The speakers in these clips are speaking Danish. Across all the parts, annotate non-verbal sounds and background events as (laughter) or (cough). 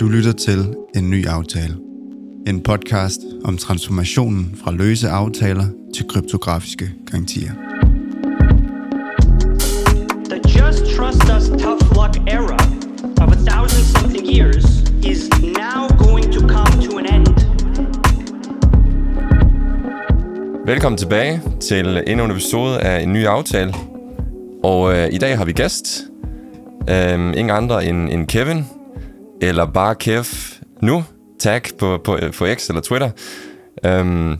Du lytter til En Ny Aftale. En podcast om transformationen fra løse aftaler til kryptografiske garantier. The just trust us tough luck era of a thousand something years is now going to come to an end. Velkommen tilbage til endnu en episode af en ny aftale. Og øh, i dag har vi gæst. Øhm, ingen andre end, end Kevin, eller bare Kev nu, tag på, på, øh, på X eller Twitter. Øhm,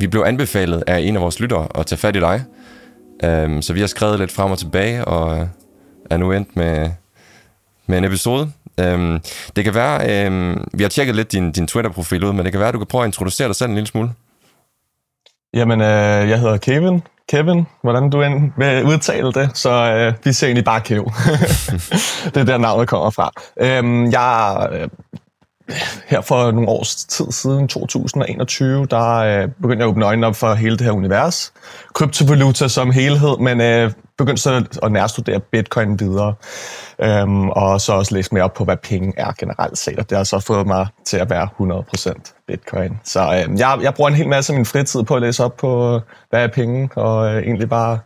vi blev anbefalet af en af vores lyttere at tage fat i dig. Øhm, så vi har skrevet lidt frem og tilbage, og øh, er nu endt med, med en episode. Øhm, det kan være, øhm, vi har tjekket lidt din, din Twitter-profil ud, men det kan være, at du kan prøve at introducere dig selv en lille smule. Jamen, øh, jeg hedder Kevin. Kevin, hvordan du end vil udtale det, så øh, vi ser egentlig bare Kev. (laughs) det er der navnet kommer fra. Øhm, jeg øh, her for nogle års tid siden, 2021, der øh, begyndte jeg at åbne øjnene op for hele det her univers. Kryptovaluta som helhed, men øh, begyndte så at nærstudere bitcoin videre. Øhm, og så også læse mere op på, hvad penge er generelt set. Og det har så fået mig til at være 100% bitcoin. Så øhm, jeg, jeg bruger en hel masse af min fritid på at læse op på, hvad er penge, og øh, egentlig bare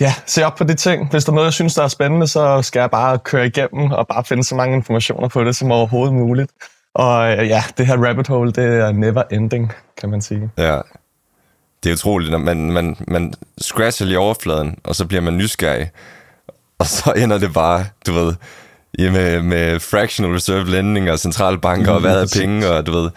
ja, se op på de ting. Hvis der er noget, jeg synes, der er spændende, så skal jeg bare køre igennem og bare finde så mange informationer på det som overhovedet muligt. Og øh, ja, det her rabbit hole, det er never ending, kan man sige. Ja, det er utroligt, når man, man, man scratcher lige overfladen, og så bliver man nysgerrig, og så ender det bare, du ved, ja, med, med fractional reserve lending og centralbanker, og hvad er penge, og du ved,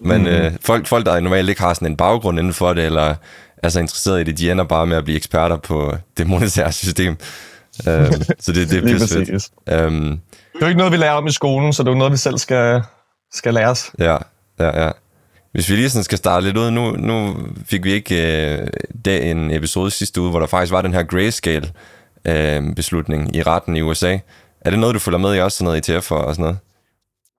men mm. øh, folk, folk, der normalt ikke har sådan en baggrund inden for det, eller er så interesseret i det, de ender bare med at blive eksperter på det monetære system. um, så det, det er (laughs) pisse. Um, Det er jo ikke noget, vi lærer om i skolen, så det er jo noget, vi selv skal, skal lære os. Ja, ja, ja. Hvis vi lige sådan skal starte lidt ud, nu, nu fik vi ikke øh, det, en episode sidste uge, hvor der faktisk var den her grayscale øh, beslutning i retten i USA. Er det noget, du følger med i også, sådan noget ETF og sådan noget?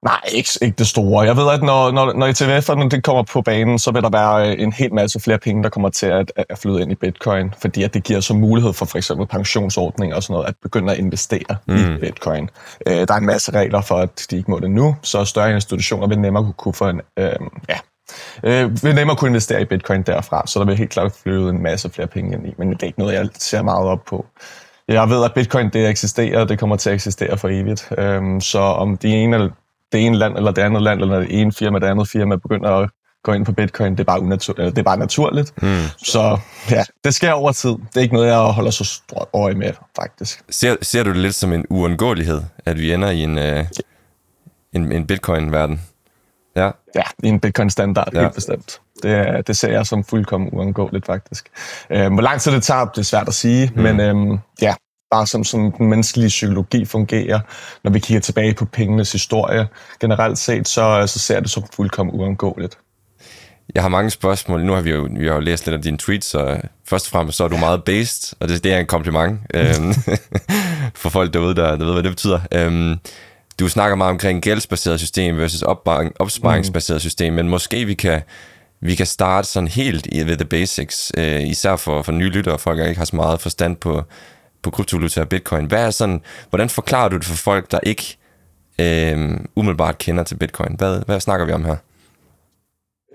Nej, ikke, ikke det store. Jeg ved, at når, når, når ETF'erne det kommer på banen, så vil der være øh, en hel masse flere penge, der kommer til at, at flyde ind i bitcoin, fordi at det giver så mulighed for for eksempel pensionsordninger og sådan noget, at begynde at investere mm. i bitcoin. Øh, der er en masse regler for, at de ikke må det nu, så større institutioner vil nemmere kunne, kunne få en, øh, ja, øh, vil nemmere kunne investere i bitcoin derfra, så der vil helt klart flyde en masse flere penge ind i, men det er ikke noget, jeg ser meget op på. Jeg ved, at bitcoin det eksisterer, det kommer til at eksistere for evigt. Øhm, så om de ene, det ene land eller det andet land, eller det ene firma, det andet firma begynder at gå ind på bitcoin, det er bare, unatur- eller det er bare naturligt. Mm. Så ja, det sker over tid. Det er ikke noget, jeg holder så stort øje med, faktisk. Ser, ser du det lidt som en uundgåelighed, at vi ender i en, øh, en, en bitcoin-verden? Ja, Ja, en bitcoin-standard, Ja. helt bestemt. Det, det ser jeg som fuldkommen uundgåeligt, faktisk. Øhm, hvor lang tid det tager, det er svært at sige, mm. men øhm, ja, bare som, som den menneskelige psykologi fungerer, når vi kigger tilbage på pengenes historie generelt set, så, så ser det som fuldkommen uundgåeligt. jeg har mange spørgsmål. Nu har vi jo, vi har jo læst lidt af dine tweets, så først og fremmest så er du meget based, og det, det er en kompliment øhm, (laughs) for folk derude, der, der ved, hvad det betyder. Øhm, du snakker meget omkring gældsbaseret system versus opsparing, opsparingsbaseret system, men måske vi kan, vi kan starte sådan helt i ved the basics, øh, især for, for nye lyttere, folk der ikke har så meget forstand på, på kryptovaluta og bitcoin. Hvad er sådan, hvordan forklarer du det for folk, der ikke øh, umiddelbart kender til bitcoin? Hvad, hvad snakker vi om her?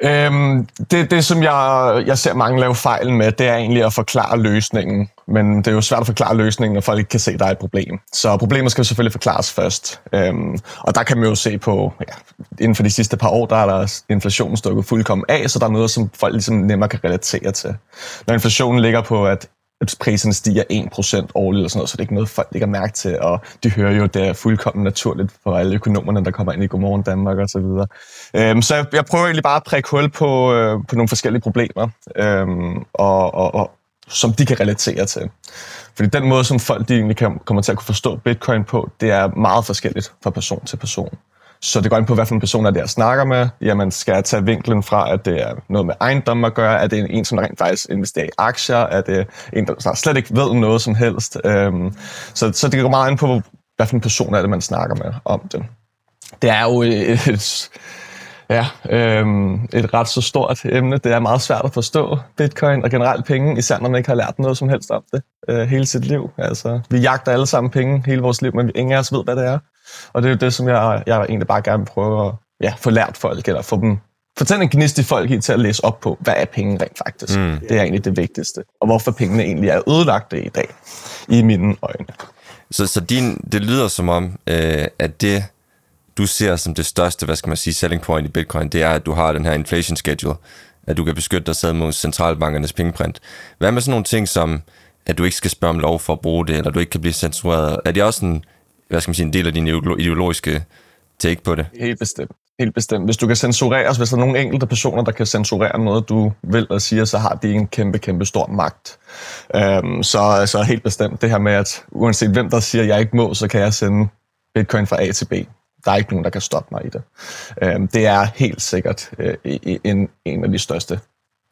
Øhm, det, det, som jeg, jeg ser mange lave fejl med, det er egentlig at forklare løsningen. Men det er jo svært at forklare løsningen, når folk ikke kan se, at der er et problem. Så problemet skal jo selvfølgelig forklares først. Øhm, og der kan man jo se på, ja, inden for de sidste par år, der er der inflationen stukket fuldkommen af, så der er noget, som folk ligesom nemmere kan relatere til. Når inflationen ligger på, at at priserne stiger 1% årligt eller sådan noget, så det er ikke noget, folk lægger mærke til, og de hører jo, det er fuldkommen naturligt for alle økonomerne, der kommer ind i Godmorgen Danmark og så videre. Øhm, så jeg, jeg prøver egentlig bare at prikke hul på, øh, på nogle forskellige problemer, øhm, og, og, og, som de kan relatere til. Fordi den måde, som folk de egentlig kan, kommer til at kunne forstå bitcoin på, det er meget forskelligt fra person til person. Så det går ind på, hvad for en person er det, jeg snakker med. Jamen, skal jeg tage vinklen fra, at det er noget med ejendom at gøre? Er det en, som rent faktisk investerer i aktier? Er det en, der slet ikke ved noget som helst? Øhm, så, så det går meget ind på, hvad for en person er det, man snakker med om det. Det er jo et, et, ja, øhm, et ret så stort emne. Det er meget svært at forstå bitcoin og generelt penge, især når man ikke har lært noget som helst om det øh, hele sit liv. Altså, vi jagter alle sammen penge hele vores liv, men ingen af os ved, hvad det er. Og det er jo det, som jeg, jeg egentlig bare gerne vil prøve at ja, få lært folk, eller få dem Fortæl en gnist i folk i til at læse op på, hvad er penge rent faktisk. Mm. Det er egentlig det vigtigste. Og hvorfor pengene egentlig er ødelagte i dag, i mine øjne. Så, så din, det lyder som om, øh, at det, du ser som det største, hvad skal man sige, selling point i Bitcoin, det er, at du har den her inflation schedule, at du kan beskytte dig selv mod centralbankernes pengeprint. Hvad med sådan nogle ting som, at du ikke skal spørge om lov for at bruge det, eller du ikke kan blive censureret? Er det også en, hvad skal man sige, en del af din ideologiske take på det? Helt bestemt. Helt bestemt. Hvis du kan censurere, hvis der er nogle enkelte personer, der kan censurere noget, du vil og siger, så har de en kæmpe, kæmpe stor magt. Øhm, så, så helt bestemt det her med, at uanset hvem der siger, at jeg ikke må, så kan jeg sende bitcoin fra A til B. Der er ikke nogen, der kan stoppe mig i det. Øhm, det er helt sikkert øh, en, en af de største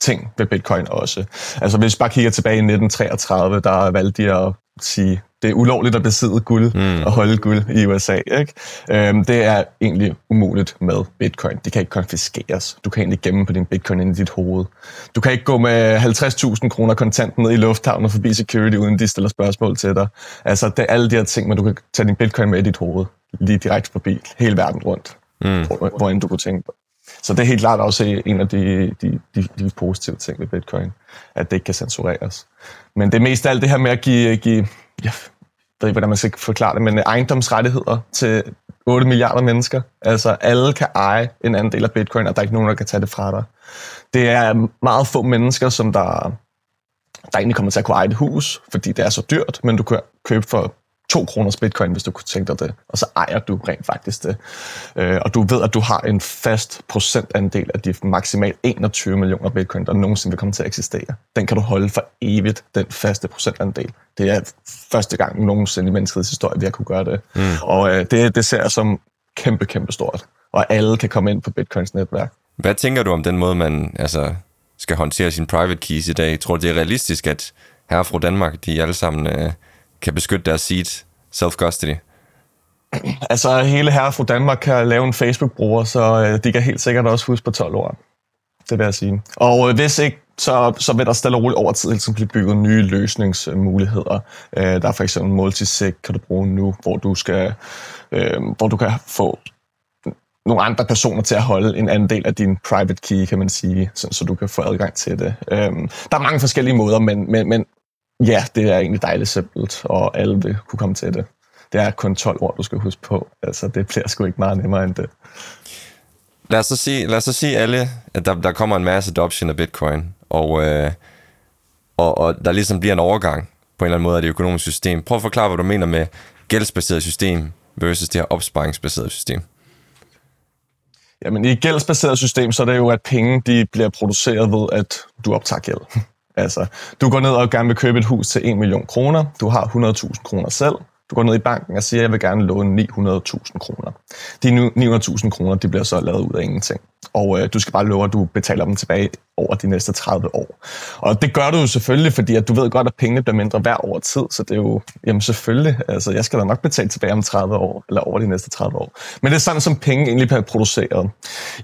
ting ved bitcoin også. Altså hvis vi bare kigger tilbage i 1933, der valgte de at sige, det er ulovligt at besidde guld mm. og holde guld i USA. Ikke? Øhm, det er egentlig umuligt med bitcoin. Det kan ikke konfiskeres. Du kan egentlig gemme på din bitcoin ind i dit hoved. Du kan ikke gå med 50.000 kroner kontant ned i lufthavnen og forbi security, uden de stiller spørgsmål til dig. Altså, det er alle de her ting, men du kan tage din bitcoin med i dit hoved. Lige direkte forbi hele verden rundt. Mm. Hvor, hvor end du kunne tænke på. Så det er helt klart også en af de, de, de, de positive ting ved bitcoin, at det ikke kan censureres. Men det er mest alt det her med at give, give jeg ved ikke, hvordan man skal forklare det, men ejendomsrettigheder til 8 milliarder mennesker. Altså alle kan eje en anden del af bitcoin, og der er ikke nogen, der kan tage det fra dig. Det er meget få mennesker, som der, der egentlig kommer til at kunne eje et hus, fordi det er så dyrt, men du kan købe for 2 kroners bitcoin, hvis du kunne tænke dig det, og så ejer du rent faktisk det. Øh, og du ved, at du har en fast procentandel af de maksimalt 21 millioner bitcoin, der nogensinde vil komme til at eksistere. Den kan du holde for evigt, den faste procentandel. Det er første gang nogensinde i menneskets historie, vi har kunne gøre det. Mm. Og øh, det, det ser jeg som kæmpe, kæmpe stort. Og alle kan komme ind på bitcoins netværk. Hvad tænker du om den måde, man altså, skal håndtere sin private keys i dag? Tror du, det er realistisk, at her fra Danmark, de alle sammen... Øh kan beskytte deres seed self-custody? Altså, hele herre fra Danmark kan lave en Facebook-bruger, så øh, de kan helt sikkert også huske på 12 år. Det vil jeg sige. Og øh, hvis ikke, så, så vil der stille og roligt over tid ligesom blive bygget nye løsningsmuligheder. Øh, der er for eksempel multisig, kan du bruge nu, hvor du, skal, øh, hvor du kan få nogle andre personer til at holde en anden del af din private key, kan man sige, så, så du kan få adgang til det. Øhm, der er mange forskellige måder, men, men, men Ja, det er egentlig dejligt simpelt, og alle vil kunne komme til det. Det er kun 12 år, du skal huske på. Altså, det bliver sgu ikke meget nemmere end det. Lad os så sige, lad os så sige alle, at der, der kommer en masse adoption af bitcoin, og, øh, og, og der ligesom bliver en overgang på en eller anden måde af det økonomiske system. Prøv at forklare, hvad du mener med gældsbaseret system versus det her opsparingsbaseret system. Jamen, i et gældsbaseret system, så er det jo, at penge de bliver produceret ved, at du optager gæld. Altså, du går ned og gerne vil købe et hus til 1 million kroner. Du har 100.000 kroner selv. Du går ned i banken og siger, at jeg vil gerne låne 900.000 kroner. De 900.000 kroner de bliver så lavet ud af ingenting. Og øh, du skal bare love, at du betaler dem tilbage over de næste 30 år. Og det gør du jo selvfølgelig, fordi at du ved godt, at pengene bliver mindre værd over tid. Så det er jo, jamen selvfølgelig, altså jeg skal da nok betale tilbage om 30 år, eller over de næste 30 år. Men det er sådan, som penge egentlig bliver produceret.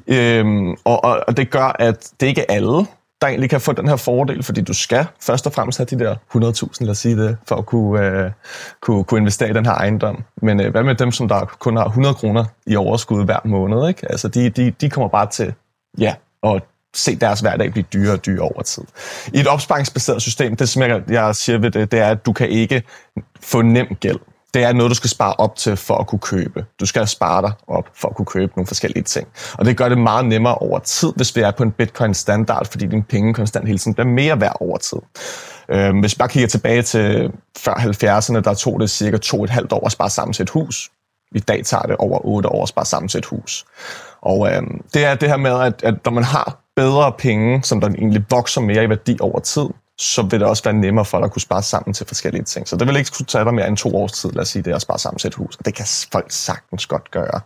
Øhm, og, og, og det gør, at det ikke er alle, der egentlig kan få den her fordel, fordi du skal først og fremmest have de der 100.000, lad os sige det, for at kunne, øh, kunne, kunne investere i den her ejendom. Men øh, hvad med dem, som der kun har 100 kroner i overskud hver måned? Ikke? Altså, de, de, de kommer bare til ja, at se deres hverdag blive dyrere og dyrere over tid. I et opsparingsbaseret system, det som jeg, jeg siger ved det, det er, at du kan ikke få nem gæld det er noget, du skal spare op til for at kunne købe. Du skal spare dig op for at kunne købe nogle forskellige ting. Og det gør det meget nemmere over tid, hvis vi er på en Bitcoin-standard, fordi dine penge konstant hele tiden bliver mere værd over tid. Øhm, hvis vi bare kigger tilbage til før 70'erne, der tog det cirka to et halvt år at spare sammen til et hus. I dag tager det over 8 år at spare sammen til et hus. Og øh, det er det her med, at, at når man har bedre penge, som der egentlig vokser mere i værdi over tid, så vil det også være nemmere for dig at kunne spare sammen til forskellige ting. Så det vil ikke kunne tage dig mere end to års tid, lad os sige det, at spare sammen til et hus. Og det kan folk sagtens godt gøre.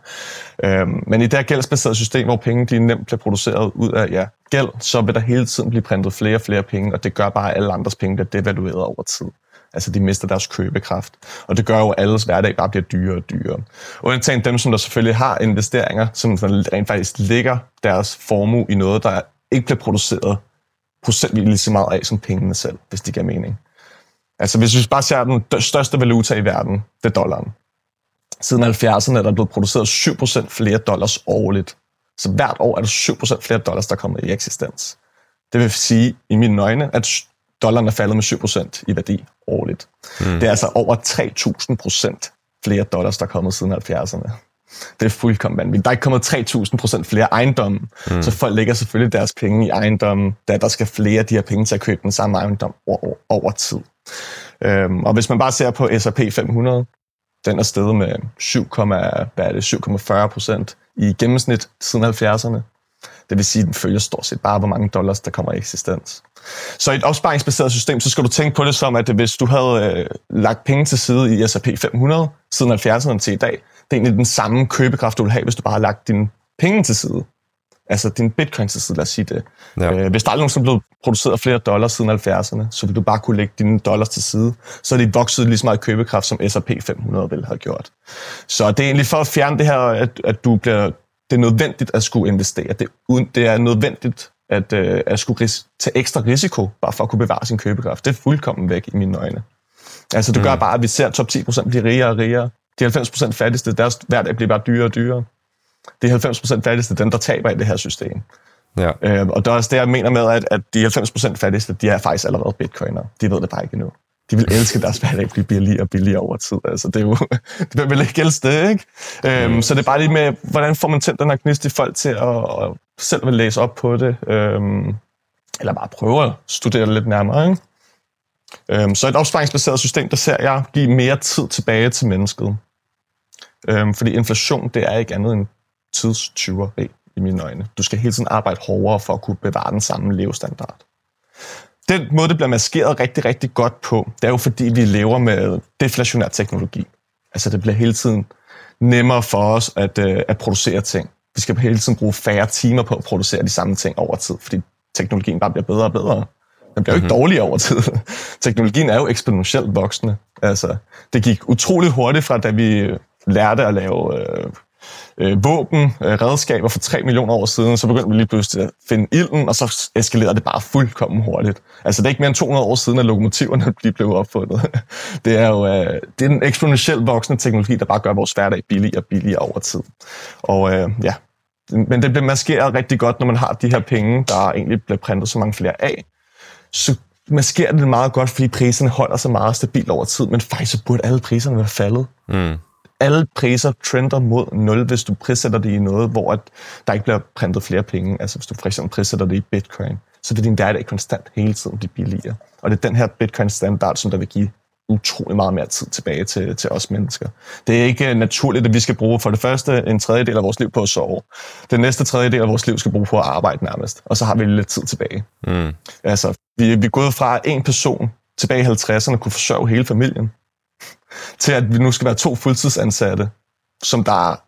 Øhm, men i det her gældsbaserede system, hvor penge de nemt bliver produceret ud af ja, gæld, så vil der hele tiden blive printet flere og flere penge, og det gør bare, at alle andres penge bliver devalueret over tid. Altså, de mister deres købekraft. Og det gør jo, at alles hverdag bare bliver dyrere og dyrere. Undtagen dem, som der selvfølgelig har investeringer, som rent faktisk ligger deres formue i noget, der ikke bliver produceret procentvis lige så meget af som pengene selv, hvis det giver mening. Altså hvis vi bare ser den største valuta i verden, det er dollaren. Siden 70'erne er der blevet produceret 7% flere dollars årligt. Så hvert år er der 7% flere dollars, der kommer i eksistens. Det vil sige, i mine øjne, at dollaren er faldet med 7% i værdi årligt. Mm. Det er altså over 3.000% flere dollars, der er kommet siden 70'erne. Det er fuldkommen vanvittigt. Der er ikke kommet 3.000% flere ejendomme, mm. så folk lægger selvfølgelig deres penge i ejendommen, da der skal flere af de her penge til at købe den samme ejendom over, over tid. Øhm, og hvis man bare ser på S&P 500, den er steget med 7,40 procent i gennemsnit siden 70'erne. Det vil sige, at den følger stort set bare, hvor mange dollars, der kommer i eksistens. Så i et opsparingsbaseret system, så skal du tænke på det som, at hvis du havde øh, lagt penge til side i S&P 500 siden 70'erne til i dag, det er egentlig den samme købekraft, du vil have, hvis du bare har lagt dine penge til side. Altså din bitcoin til side, lad os sige det. Ja. Øh, hvis der aldrig nogensinde blevet produceret flere dollars siden 70'erne, så vil du bare kunne lægge dine dollars til side. Så er de vokset lige så meget købekraft, som S&P 500 ville have gjort. Så det er egentlig for at fjerne det her, at, at du bliver, det er nødvendigt at skulle investere. Det, det er nødvendigt at, uh, at skulle ris- tage ekstra risiko, bare for at kunne bevare sin købekraft. Det er fuldkommen væk i mine øjne. Altså det mm. gør bare, at vi ser, top 10% bliver rigere og rigere. De 90% fattigste, deres hverdag bliver bare dyrere og dyrere er 90% fattigste, dem der taber i det her system. Ja. Øh, og det er også det, jeg mener med, at, at de 90% fattigste, de er faktisk allerede bitcoiner. De ved det bare ikke endnu. De vil elske deres hverdag blive billigere og billigere over tid. Altså, det er jo, (laughs) det vil ikke elske det, ikke? Øhm, så det er bare lige med, hvordan får man tændt den her gnist i folk til at, at selv vil læse op på det, øhm, eller bare prøve at studere det lidt nærmere, ikke? Øhm, så et opsparingsbaseret system, der ser jeg give mere tid tilbage til mennesket. Øhm, fordi inflation, det er ikke andet end tidstyveri i mine øjne. Du skal hele tiden arbejde hårdere for at kunne bevare den samme levestandard. Den måde, det bliver maskeret rigtig, rigtig godt på, det er jo fordi, vi lever med deflationær teknologi. Altså det bliver hele tiden nemmere for os at, øh, at producere ting. Vi skal hele tiden bruge færre timer på at producere de samme ting over tid, fordi teknologien bare bliver bedre og bedre. Den bliver jo ikke mm-hmm. dårlig over tid. (laughs) Teknologien er jo eksponentielt voksende. Altså, det gik utrolig hurtigt fra, da vi lærte at lave øh, øh, våben, øh, redskaber for 3 millioner år siden, så begyndte vi lige pludselig at finde ilden, og så eskalerede det bare fuldkommen hurtigt. Altså det er ikke mere end 200 år siden, at lokomotiverne (laughs) blev opfundet. (laughs) Det er jo øh, det er en eksponentielt voksende teknologi, der bare gør vores hverdag billigere og billigere over tid. Og øh, ja, men det bliver maskeret rigtig godt, når man har de her penge, der egentlig bliver printet så mange flere af. Så maskerer det meget godt, fordi priserne holder sig meget stabilt over tid, men faktisk så burde alle priserne være faldet. Mm alle priser trender mod 0, hvis du prissætter det i noget, hvor at der ikke bliver printet flere penge. Altså hvis du for eksempel prissætter det i bitcoin, så vil din hverdag konstant hele tiden blive billigere. Og det er den her bitcoin-standard, som der vil give utrolig meget mere tid tilbage til, til os mennesker. Det er ikke naturligt, at vi skal bruge for det første en tredjedel af vores liv på at sove. Den næste tredjedel af vores liv skal bruge på at arbejde nærmest, og så har vi lidt tid tilbage. Mm. Altså, vi, vi er gået fra en person tilbage i 50'erne kunne forsørge hele familien, til at vi nu skal være to fuldtidsansatte, som der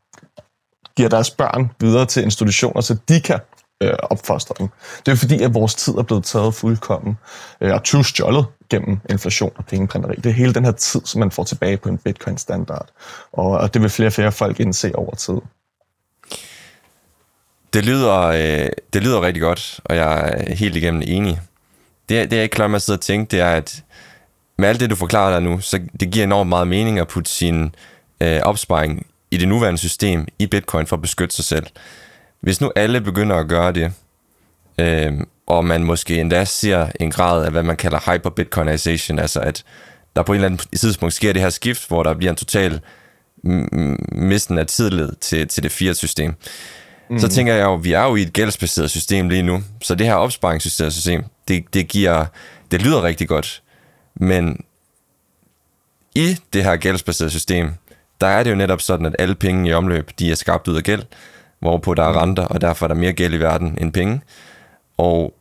giver deres børn videre til institutioner, så de kan øh, opfostring. Det er fordi, at vores tid er blevet taget fuldkommen øh, og tyvstjålet gennem inflation og pengeprinteri. Det er hele den her tid, som man får tilbage på en bitcoin-standard. Og, og det vil flere og flere folk indse over tid. Det lyder, øh, det lyder rigtig godt, og jeg er helt igennem enig. Det, det jeg ikke klarer mig at sidde og tænke, det er, at med alt det, du forklarer dig nu, så det giver enormt meget mening at putte sin øh, opsparing i det nuværende system i bitcoin for at beskytte sig selv. Hvis nu alle begynder at gøre det, øh, og man måske endda ser en grad af, hvad man kalder hyper-bitcoinization, altså at der på en eller anden tidspunkt sker det her skift, hvor der bliver en total misten af tidlighed til, til det fiat-system, mm. så tænker jeg jo, vi er jo i et gældsbaseret system lige nu, så det her opsparingssystem, det, det giver, det lyder rigtig godt, men i det her gældsbaserede system, der er det jo netop sådan, at alle penge i omløb, de er skabt ud af gæld, hvorpå der er renter, og derfor er der mere gæld i verden end penge. Og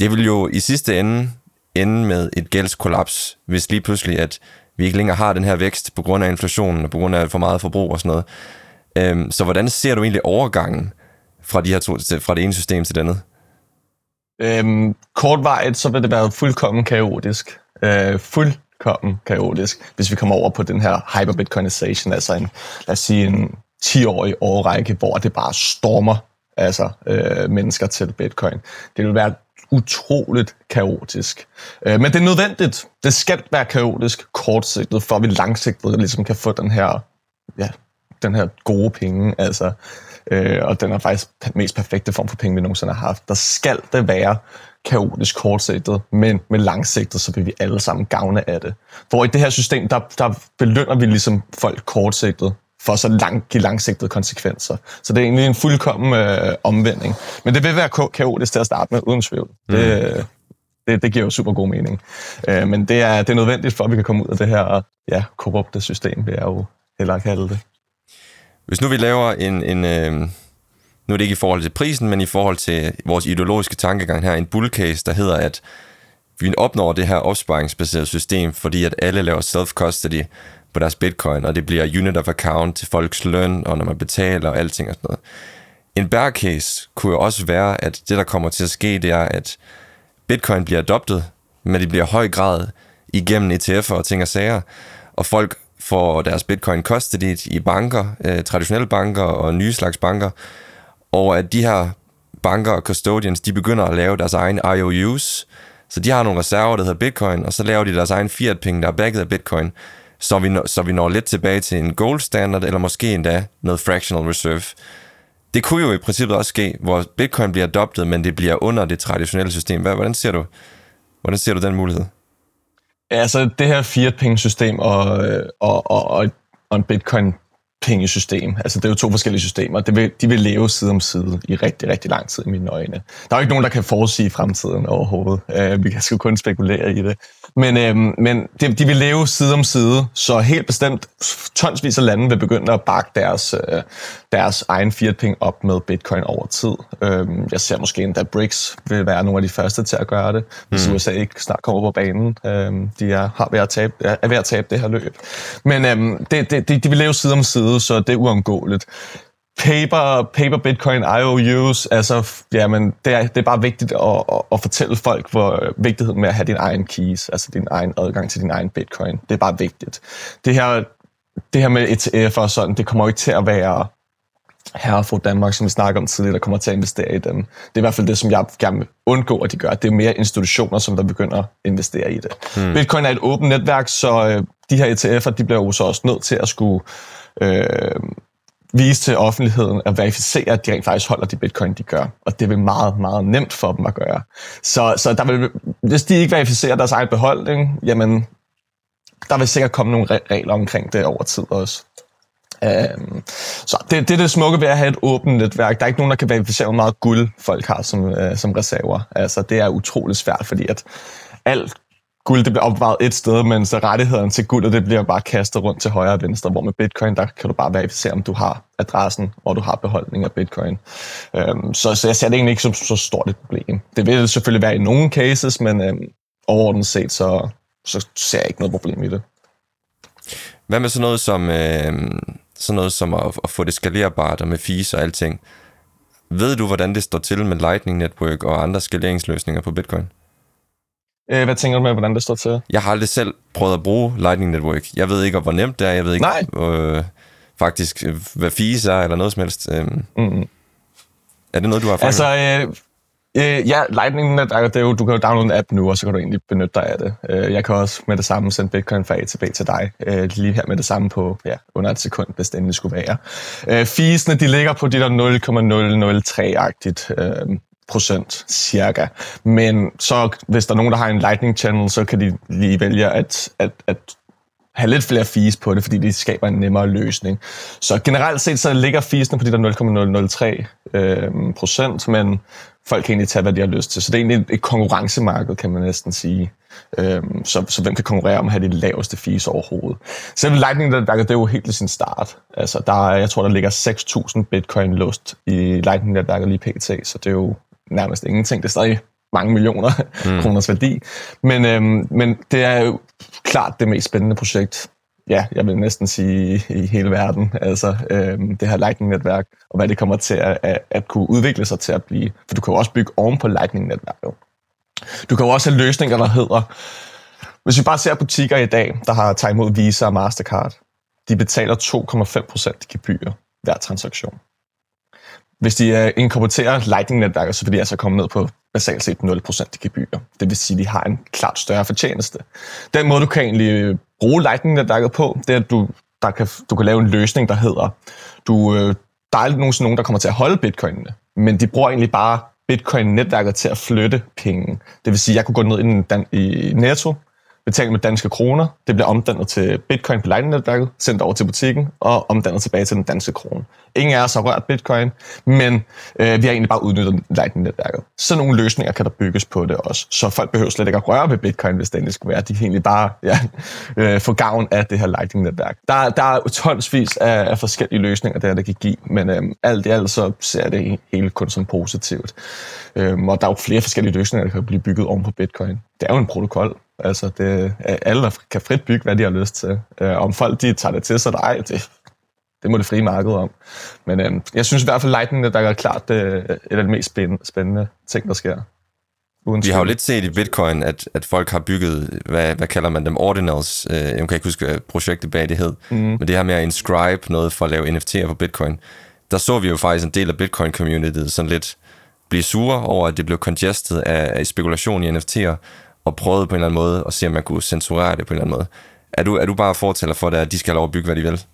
det vil jo i sidste ende ende med et gældskollaps, hvis lige pludselig, at vi ikke længere har den her vækst på grund af inflationen og på grund af for meget forbrug og sådan noget. Øhm, så hvordan ser du egentlig overgangen fra, de her to, fra det ene system til det andet? Øhm, kortvarigt, så vil det være fuldkommen kaotisk øh, fuldkommen kaotisk, hvis vi kommer over på den her hyperbitcoinization, altså en, lad os sige en 10-årig årrække, hvor det bare stormer altså øh, mennesker til bitcoin. Det vil være utroligt kaotisk. Øh, men det er nødvendigt. Det skal være kaotisk kortsigtet, for at vi langsigtet ligesom kan få den her ja, den her gode penge, altså, øh, og den er faktisk mest perfekte form for penge, vi nogensinde har haft. Der skal det være kaotisk kortsigtet, men med langsigtet, så vil vi alle sammen gavne af det. Hvor i det her system, der, der belønner vi ligesom folk kortsigtet, for så lang, give langsigtede konsekvenser. Så det er egentlig en fuldkommen øh, omvending. Men det vil være kaotisk til at starte med, uden tvivl. Mm. Det, det, det giver jo super god mening. Øh, men det er, det er nødvendigt for, at vi kan komme ud af det her ja, korrupte system, vil jeg jo hellere kalde det. Hvis nu vi laver en, en øh, nu er det ikke i forhold til prisen, men i forhold til vores ideologiske tankegang her, en bull case, der hedder, at vi opnår det her opsparingsbaserede system, fordi at alle laver self-custody på deres bitcoin, og det bliver unit of account til folks løn, og når man betaler og alting og sådan noget. En bear case kunne jo også være, at det, der kommer til at ske, det er, at bitcoin bliver adoptet, men det bliver i høj grad igennem ETF'er og ting og sager, og folk får deres bitcoin custody i banker, øh, traditionelle banker og nye slags banker, og at de her banker og custodians, de begynder at lave deres egen IOUs, så de har nogle reserver, der hedder bitcoin, og så laver de deres egen fiat-penge, der er backet af bitcoin, så vi, når, så vi når lidt tilbage til en gold standard, eller måske endda noget fractional reserve. Det kunne jo i princippet også ske, hvor bitcoin bliver adoptet, men det bliver under det traditionelle system. Hvordan ser du, hvordan ser du den mulighed? Altså det her fiat-penge-system øh, og, og, og, og en bitcoin pengesystem. Altså, det er jo to forskellige systemer. Det vil, de vil leve side om side i rigtig, rigtig lang tid i mine øjne. Der er jo ikke nogen, der kan forudsige fremtiden overhovedet. Uh, vi kan sgu kun spekulere i det. Men, uh, men de, de vil leve side om side, så helt bestemt tonsvis af lande vil begynde at bakke deres, uh, deres egen fiat op med bitcoin over tid. Uh, jeg ser måske endda BRICS vil være nogle af de første til at gøre det, hvis mm. USA ikke snart kommer på banen. Uh, de er, har ved at tabe, er ved at tabe det her løb. Men uh, det, det, de, de vil leve side om side side, så det er uundgåeligt. Paper, paper Bitcoin, IOUs, altså, jamen, det er, det er bare vigtigt at, at, at fortælle folk, hvor vigtigheden med at have din egen keys, altså din egen adgang til din egen Bitcoin, det er bare vigtigt. Det her, det her med ETF og sådan, det kommer jo ikke til at være herre fra Danmark, som vi snakker om tidligere, der kommer til at investere i dem. Det er i hvert fald det, som jeg gerne vil undgå, at de gør. Det er mere institutioner, som der begynder at investere i det. Hmm. Bitcoin er et åbent netværk, så øh, de her ETF'er, de bliver jo så også nødt til at skulle øh, vise til offentligheden at verificere, at de rent faktisk holder de bitcoin, de gør. Og det vil meget, meget nemt for dem at gøre. Så, så der vil, hvis de ikke verificerer deres egen beholdning, jamen, der vil sikkert komme nogle regler omkring det over tid også. Um, så det, det er det smukke ved at have et åbent netværk. Der er ikke nogen, der kan verificere, hvor meget guld folk har som, uh, som reserver. Altså, det er utrolig svært, fordi at alt guld det bliver opbevaret et sted, men så rettigheden til guldet det bliver bare kastet rundt til højre og venstre, hvor med bitcoin, der kan du bare verificere, om du har adressen, hvor du har beholdning af bitcoin. Øhm, så, så jeg ser det egentlig ikke som så stort et problem. Det vil selvfølgelig være i nogle cases, men øhm, overordnet set, så, så ser jeg ikke noget problem i det. Hvad med sådan noget som, øh, sådan noget som at, at få det skalerbart og med fees og alting? Ved du, hvordan det står til med Lightning Network og andre skaleringsløsninger på Bitcoin? Øh, hvad tænker du med, hvordan det står til? Jeg har aldrig selv prøvet at bruge Lightning Network. Jeg ved ikke, hvor nemt det er. Jeg ved ikke Nej. Øh, faktisk, hvad fees er, eller noget som helst. Øh, mm. Er det noget, du har erfaring Altså, øh, øh, ja, Lightning Network, det er jo, du kan jo downloade en app nu, og så kan du egentlig benytte dig af det. Øh, jeg kan også med det samme sende Bitcoin fra A til B til dig. Øh, lige her med det samme på ja, under et sekund, hvis det endelig skulle være. Øh, feesene, de ligger på de der 0,003-agtigt. Øh, procent cirka. Men så hvis der er nogen, der har en Lightning Channel, så kan de lige vælge at, at, at have lidt flere fees på det, fordi det skaber en nemmere løsning. Så generelt set, så ligger feesene på de der 0,003 øh, procent, men folk kan egentlig tage, hvad de har lyst til. Så det er egentlig et konkurrencemarked, kan man næsten sige. Øh, så, så hvem kan konkurrere om at have de laveste fees overhovedet? Selv Lightning-netværket, det er jo helt i sin start. Altså, der, jeg tror, der ligger 6.000 bitcoin låst i Lightning-netværket lige pt. Så det er jo nærmest ingenting. Det er stadig mange millioner mm. (laughs) kroners værdi. Men, øhm, men det er jo klart det mest spændende projekt, ja, jeg vil næsten sige i hele verden. Altså øhm, det her Lightning-netværk, og hvad det kommer til at, at, at kunne udvikle sig til at blive. For du kan jo også bygge oven på Lightning-netværket. Du kan jo også have løsninger, der hedder... Hvis vi bare ser butikker i dag, der har taget imod Visa og Mastercard, de betaler 2,5% i gebyr hver transaktion. Hvis de uh, inkorporerer Lightning-netværket, så vil de altså komme ned på basalt set 0% i gebyrer. Det vil sige, at de har en klart større fortjeneste. Den måde, du kan egentlig øh, bruge Lightning-netværket på, det er, at du der kan, du kan lave en løsning, der hedder, du, øh, der er aldrig nogensinde nogen, der kommer til at holde bitcoinene, men de bruger egentlig bare bitcoin-netværket til at flytte penge. Det vil sige, at jeg kunne gå ned i Netto, betalt med danske kroner. Det bliver omdannet til bitcoin på Lightning-netværket, sendt over til butikken og omdannet tilbage til den danske krone. Ingen af os har rørt bitcoin, men øh, vi har egentlig bare udnyttet Lightning-netværket. Så nogle løsninger kan der bygges på det også. Så folk behøver slet ikke at røre ved bitcoin, hvis det endelig skulle være. De kan egentlig bare ja, øh, få gavn af det her Lightning-netværk. Der, der er tonsvis af, af forskellige løsninger, der, der kan give, men øh, alt i alt så ser det hele kun som positivt. Øh, og der er jo flere forskellige løsninger, der kan blive bygget oven på bitcoin. Det er jo en protokol, Altså, det, alle kan frit bygge, hvad de har lyst til. Øh, om folk de tager det til sig, ej, det, det må det frie marked om. Men øh, jeg synes i hvert fald, Lightning, der er klart det, øh, et af de mest spændende, spændende ting, der sker. Uden Vi har jo lidt set i Bitcoin, at, at folk har bygget, hvad, hvad kalder man dem, ordinals. Øh, jeg kan ikke huske, hvad projektet bag det hed. Mm. Men det her med at inscribe noget for at lave NFT'er på Bitcoin, der så vi jo faktisk en del af Bitcoin-communityet sådan lidt blive sure over, at det blev congested af, af spekulation i NFT'er, og prøvede på en eller anden måde at se, om man kunne censurere det på en eller anden måde. Er du, er du bare fortæller for det, at de skal have lov at bygge, hvad de vil?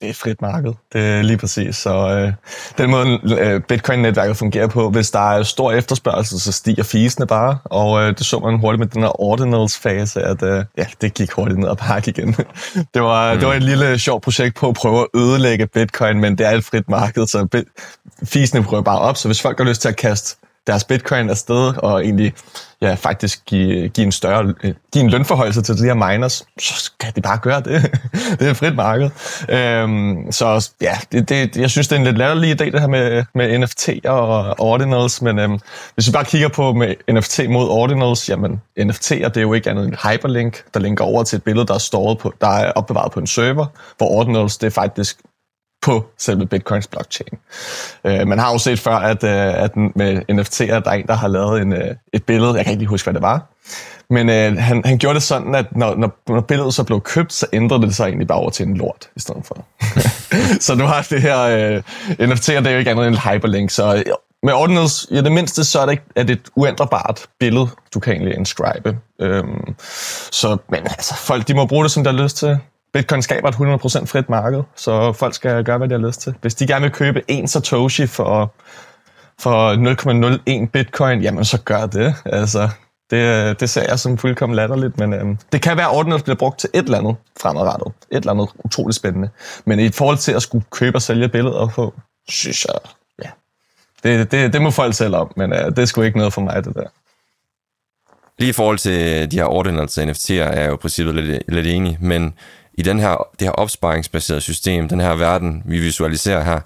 Det er frit marked. Det er lige præcis. Så øh, den måde, øh, Bitcoin-netværket fungerer på, hvis der er stor efterspørgsel, så stiger fisene bare. Og øh, det så man hurtigt med den her ordinals-fase, at øh, ja, det gik hurtigt ned og pakke igen. (laughs) det, var, mm. det var et lille sjovt projekt på at prøve at ødelægge Bitcoin, men det er et frit marked, så fisene prøver bare op. Så hvis folk har lyst til at kaste deres bitcoin afsted, og egentlig ja, faktisk give, give en større øh, give en lønforhøjelse til de her miners, så skal de bare gøre det. (laughs) det er et frit marked. Øhm, så ja, det, det, jeg synes, det er en lidt latterlig idé, det her med, med NFT og ordinals, men øhm, hvis vi bare kigger på med NFT mod ordinals, jamen NFT'er, det er jo ikke andet end en hyperlink, der linker over til et billede, der er, storet på, der er opbevaret på en server, hvor ordinals, det er faktisk på selve Bitcoins blockchain. Uh, man har jo set før, at, uh, at med NFT'er, der er en, der har lavet en, uh, et billede, jeg kan ikke lige huske, hvad det var, men uh, han, han gjorde det sådan, at når, når, når billedet så blev købt, så ændrede det sig egentlig bare over til en lort i stedet for. (laughs) så nu har det her uh, NFT'er, det er jo ikke andet end en hyperlink, så med ordinals, i det mindste, så er det, er det et uændrebart billede, du kan egentlig inscribe. Um, så, men altså, folk de må bruge det, som der har lyst til. Bitcoin skaber et 100% frit marked, så folk skal gøre, hvad de har lyst til. Hvis de gerne vil købe en Satoshi for, for 0,01 Bitcoin, jamen så gør det. Altså, det, det ser jeg som fuldkommen latterligt, men øhm, det kan være, at ordnet bliver brugt til et eller andet fremadrettet. Et eller andet utroligt spændende. Men i forhold til at skulle købe og sælge billeder på, synes jeg, ja, det, det, det må folk selv om, men øh, det er sgu ikke noget for mig, det der. Lige i forhold til de her ordinals NFT'er er jeg jo i princippet lidt, lidt enig, men i den her, det her opsparingsbaserede system, den her verden, vi visualiserer her,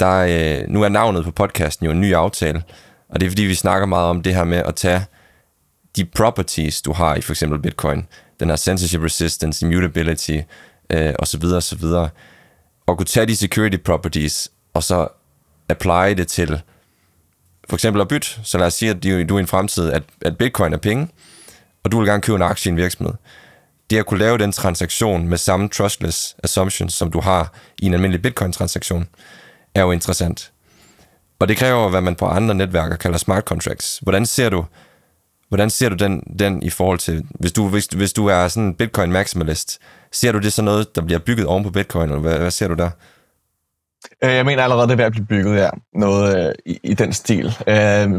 der øh, nu er navnet på podcasten jo en ny aftale, og det er fordi, vi snakker meget om det her med at tage de properties, du har i for eksempel Bitcoin, den her censorship resistance, immutability, øh, osv. osv., og kunne tage de security properties, og så apply det til for eksempel at bytte. Så lad os sige, at du er i en fremtid, at, at Bitcoin er penge, og du vil gerne købe en aktie i en virksomhed det at kunne lave den transaktion med samme trustless assumptions, som du har i en almindelig Bitcoin-transaktion, er jo interessant. Og det kræver, hvad man på andre netværker kalder smart contracts. Hvordan ser du, hvordan ser du den, den i forhold til, hvis du, hvis, hvis du er sådan en Bitcoin maximalist, ser du det så noget, der bliver bygget oven på Bitcoin, eller hvad, hvad ser du der? Øh, jeg mener allerede, det er ved at blive bygget, ja. Noget øh, i, i den stil. Øh,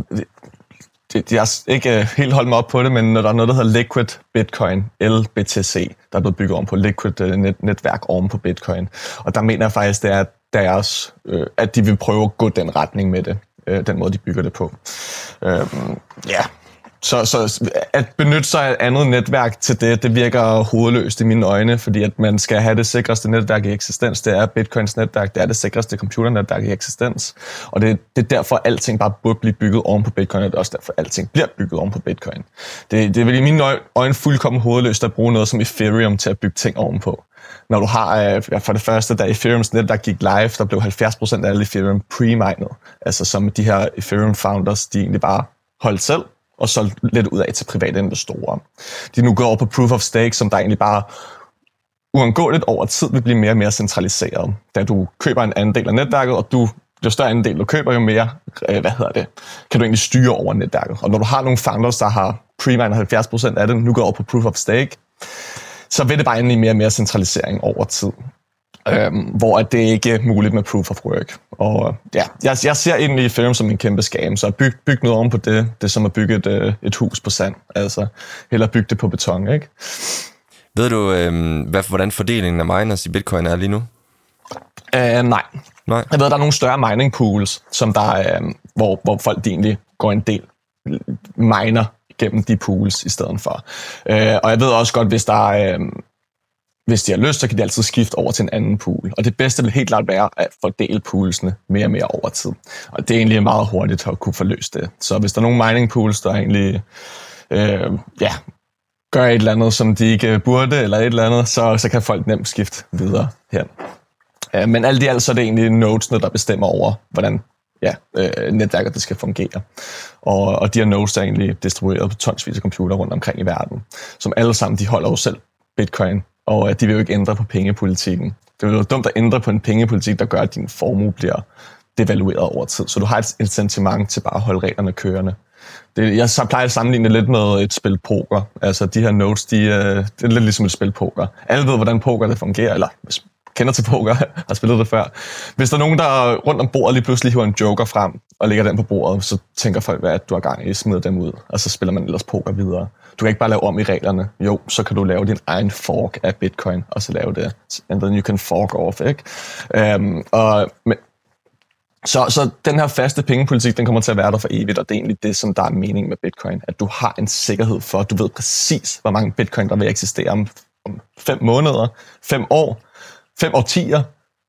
det, jeg har ikke øh, helt holdt mig op på det, men når der er noget, der hedder Liquid Bitcoin, LBTC, der er blevet bygget om på Liquid øh, net, netværk oven på Bitcoin. Og der mener jeg faktisk, det er deres, øh, at de vil prøve at gå den retning med det, den måde, de bygger det på. Øh, ja, så, så at benytte sig af et andet netværk til det, det virker hovedløst i mine øjne, fordi at man skal have det sikreste netværk i eksistens. Det er Bitcoins netværk, det er det sikreste computernetværk i eksistens. Og det, det er derfor, at alting bare burde blive bygget oven på Bitcoin, og det er også derfor, at alting bliver bygget oven på Bitcoin. Det, det er vel i mine øjne fuldkommen hovedløst at bruge noget som Ethereum til at bygge ting ovenpå. Når du har, øh, for det første, da Ethereums netværk gik live, der blev 70% af alle Ethereum pre-mined. Altså som de her Ethereum founders, de egentlig bare holdt selv og solgt lidt ud af til private investorer. De nu går over på Proof of Stake, som der egentlig bare uundgåeligt over tid vil blive mere og mere centraliseret. Da du køber en anden del af netværket, og du, jo større andel du køber, jo mere øh, hvad hedder det, kan du egentlig styre over netværket. Og når du har nogle founders, der har pre 70% af det, nu går over på Proof of Stake, så vil det bare ende i mere og mere centralisering over tid. Øhm, hvor det ikke er muligt med proof of work. Og ja, jeg, jeg ser egentlig Ethereum som en kæmpe scam, så byg, byg noget oven på det. Det er som at bygge et, øh, et hus på sand. Altså, heller bygge det på beton, ikke? Ved du, øh, hvad, hvordan fordelingen af miners i bitcoin er lige nu? Uh, nej. Nej. Jeg ved, der er nogle større mining pools, som der er, uh, hvor, hvor folk egentlig går en del miner gennem de pools i stedet for. Uh, og jeg ved også godt, hvis der er, uh, hvis de har lyst, så kan de altid skifte over til en anden pool. Og det bedste vil helt klart være at fordele poolsene mere og mere over tid. Og det er egentlig meget hurtigt at kunne forløse det. Så hvis der er nogle mining pools, der egentlig øh, ja, gør et eller andet, som de ikke burde, eller et eller andet, så, så kan folk nemt skifte videre hen. Øh, men alt i alt så er det egentlig nodesene, der bestemmer over, hvordan ja, øh, netværket det skal fungere. Og, og de her nodes er egentlig distribueret på tonsvis af computer rundt omkring i verden, som alle sammen, de holder jo selv bitcoin, og at de vil jo ikke ændre på pengepolitikken. Det er jo dumt at ændre på en pengepolitik, der gør, at din formue bliver devalueret over tid. Så du har et incitament til bare at holde reglerne kørende. Det, jeg så plejer at sammenligne det lidt med et spil poker. Altså de her notes, de, øh, det er lidt ligesom et spil poker. Alle ved, hvordan poker det fungerer, eller hvis kender til poker, (laughs) har spillet det før. Hvis der er nogen, der rundt om bordet lige pludselig hiver en joker frem og lægger den på bordet, så tænker folk, hvad du har gang i, smider dem ud, og så spiller man ellers poker videre. Du kan ikke bare lave om i reglerne. Jo, så kan du lave din egen fork af bitcoin, og så lave det. And then you can fork off, ikke? Um, og, men, så, så den her faste pengepolitik, den kommer til at være der for evigt, og det er egentlig det, som der er mening med bitcoin. At du har en sikkerhed for, at du ved præcis, hvor mange bitcoin, der vil eksistere om, om fem måneder, fem år, fem årtier,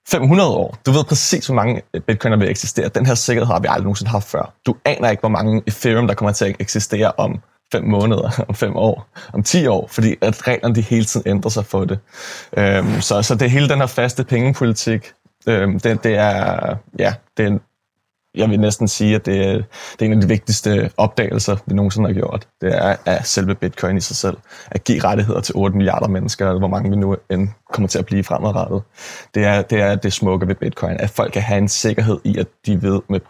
500 år. Du ved præcis, hvor mange øh, bitcoin, der vil eksistere. Den her sikkerhed har vi aldrig nogensinde haft før. Du aner ikke, hvor mange Ethereum, der kommer til at eksistere om fem måneder, (laughs) om fem år, om ti år, fordi at reglerne de hele tiden ændrer sig for det. Øhm, så, så det hele den her faste pengepolitik, øhm, det, det er, ja, det er, jeg vil næsten sige, at det er, det er en af de vigtigste opdagelser, vi nogensinde har gjort. Det er at selve bitcoin i sig selv. At give rettigheder til 8 milliarder mennesker, eller hvor mange vi nu end kommer til at blive fremadrettet. Det er det, er det smukke ved bitcoin, at folk kan have en sikkerhed i, at de ved med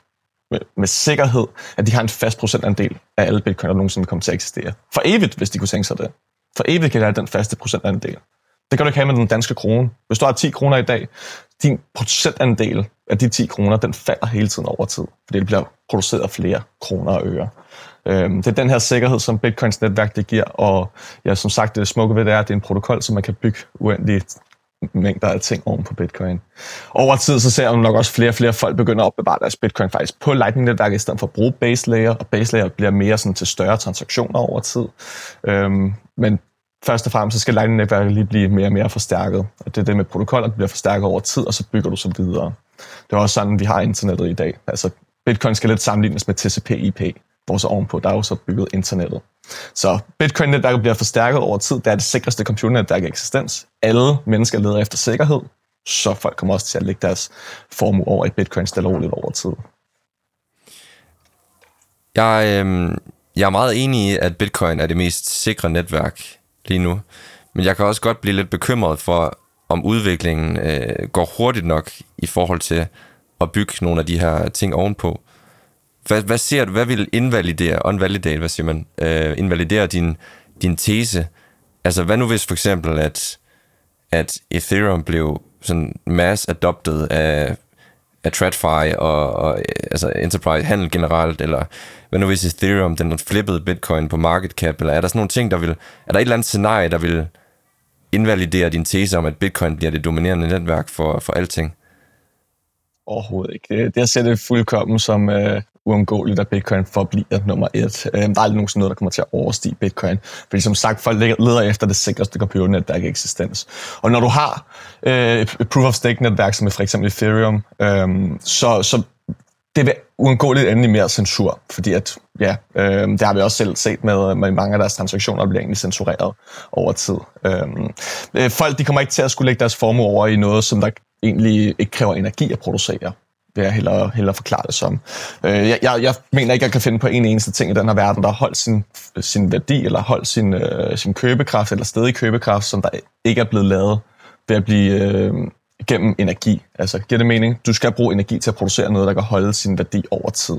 med, med sikkerhed, at de har en fast procentandel af alle bitcoin, der nogensinde kommer til at eksistere. For evigt, hvis de kunne tænke sig det. For evigt kan de have den faste procentandel. Det kan du ikke have med den danske krone. Hvis du har 10 kroner i dag, din procentandel af de 10 kroner, den falder hele tiden over tid, fordi det bliver produceret flere kroner og øre. Øhm, det er den her sikkerhed, som Bitcoins netværk det giver, og ja, som sagt, det smukke ved det er, at det er en protokol, som man kan bygge uendeligt mængder af ting oven på bitcoin. Over tid så ser man nok også flere og flere folk begynder at opbevare deres bitcoin faktisk på Lightning-netværket i stedet for at bruge base layer, og base layer bliver mere sådan til større transaktioner over tid. Øhm, men først og fremmest så skal Lightning-netværket lige blive mere og mere forstærket. Og det er det med protokoller, der bliver forstærket over tid, og så bygger du så videre. Det er også sådan, vi har internettet i dag. Altså, Bitcoin skal lidt sammenlignes med TCP/IP, hvor så ovenpå, der er jo så bygget internettet. Så Bitcoin-netværket bliver forstærket over tid. Det er det sikreste computernetværk i eksistens. Alle mennesker leder efter sikkerhed, så folk kommer også til at lægge deres formue over i Bitcoin stille roligt over tid. Jeg, øh, jeg er meget enig i, at Bitcoin er det mest sikre netværk lige nu. Men jeg kan også godt blive lidt bekymret for, om udviklingen øh, går hurtigt nok i forhold til at bygge nogle af de her ting ovenpå. Hvad, hvad ser du, hvad vil invalidere, unvalidate, hvad siger man, øh, invalidere din, din tese? Altså, hvad nu hvis for eksempel, at, at Ethereum blev sådan mass adopted af, af TradFi og, og øh, altså enterprise handel generelt, eller hvad nu hvis Ethereum, den flippede Bitcoin på market cap, eller er der sådan nogle ting, der vil, er der et eller andet scenarie, der vil invalidere din tese om, at Bitcoin bliver det dominerende netværk for, for alting? Overhovedet ikke. Det, det ser det fuldkommen som øh, uundgåeligt, at bitcoin forbliver nummer et. Øh, der er aldrig nogensinde noget, der kommer til at overstige bitcoin. Fordi som sagt, folk leder efter det sikreste computernetværk i eksistens. Og når du har øh, et proof of stake netværk, som er for eksempel Ethereum, øh, så, så det vil uundgåeligt ende i mere censur, fordi at, ja, øh, det har vi også selv set med, med mange af deres transaktioner, der bliver egentlig censureret over tid. Øhm, øh, folk de kommer ikke til at skulle lægge deres formue over i noget, som der egentlig ikke kræver energi at producere vil jeg hellere, hellere forklare det som. Øh, jeg, jeg, jeg mener ikke, at jeg kan finde på en eneste ting i den her verden, der har holdt sin, sin værdi, eller holdt sin, øh, sin købekraft, eller stedig købekraft, som der ikke er blevet lavet ved at blive, øh, gennem energi. Altså, giver det mening? Du skal bruge energi til at producere noget, der kan holde sin værdi over tid.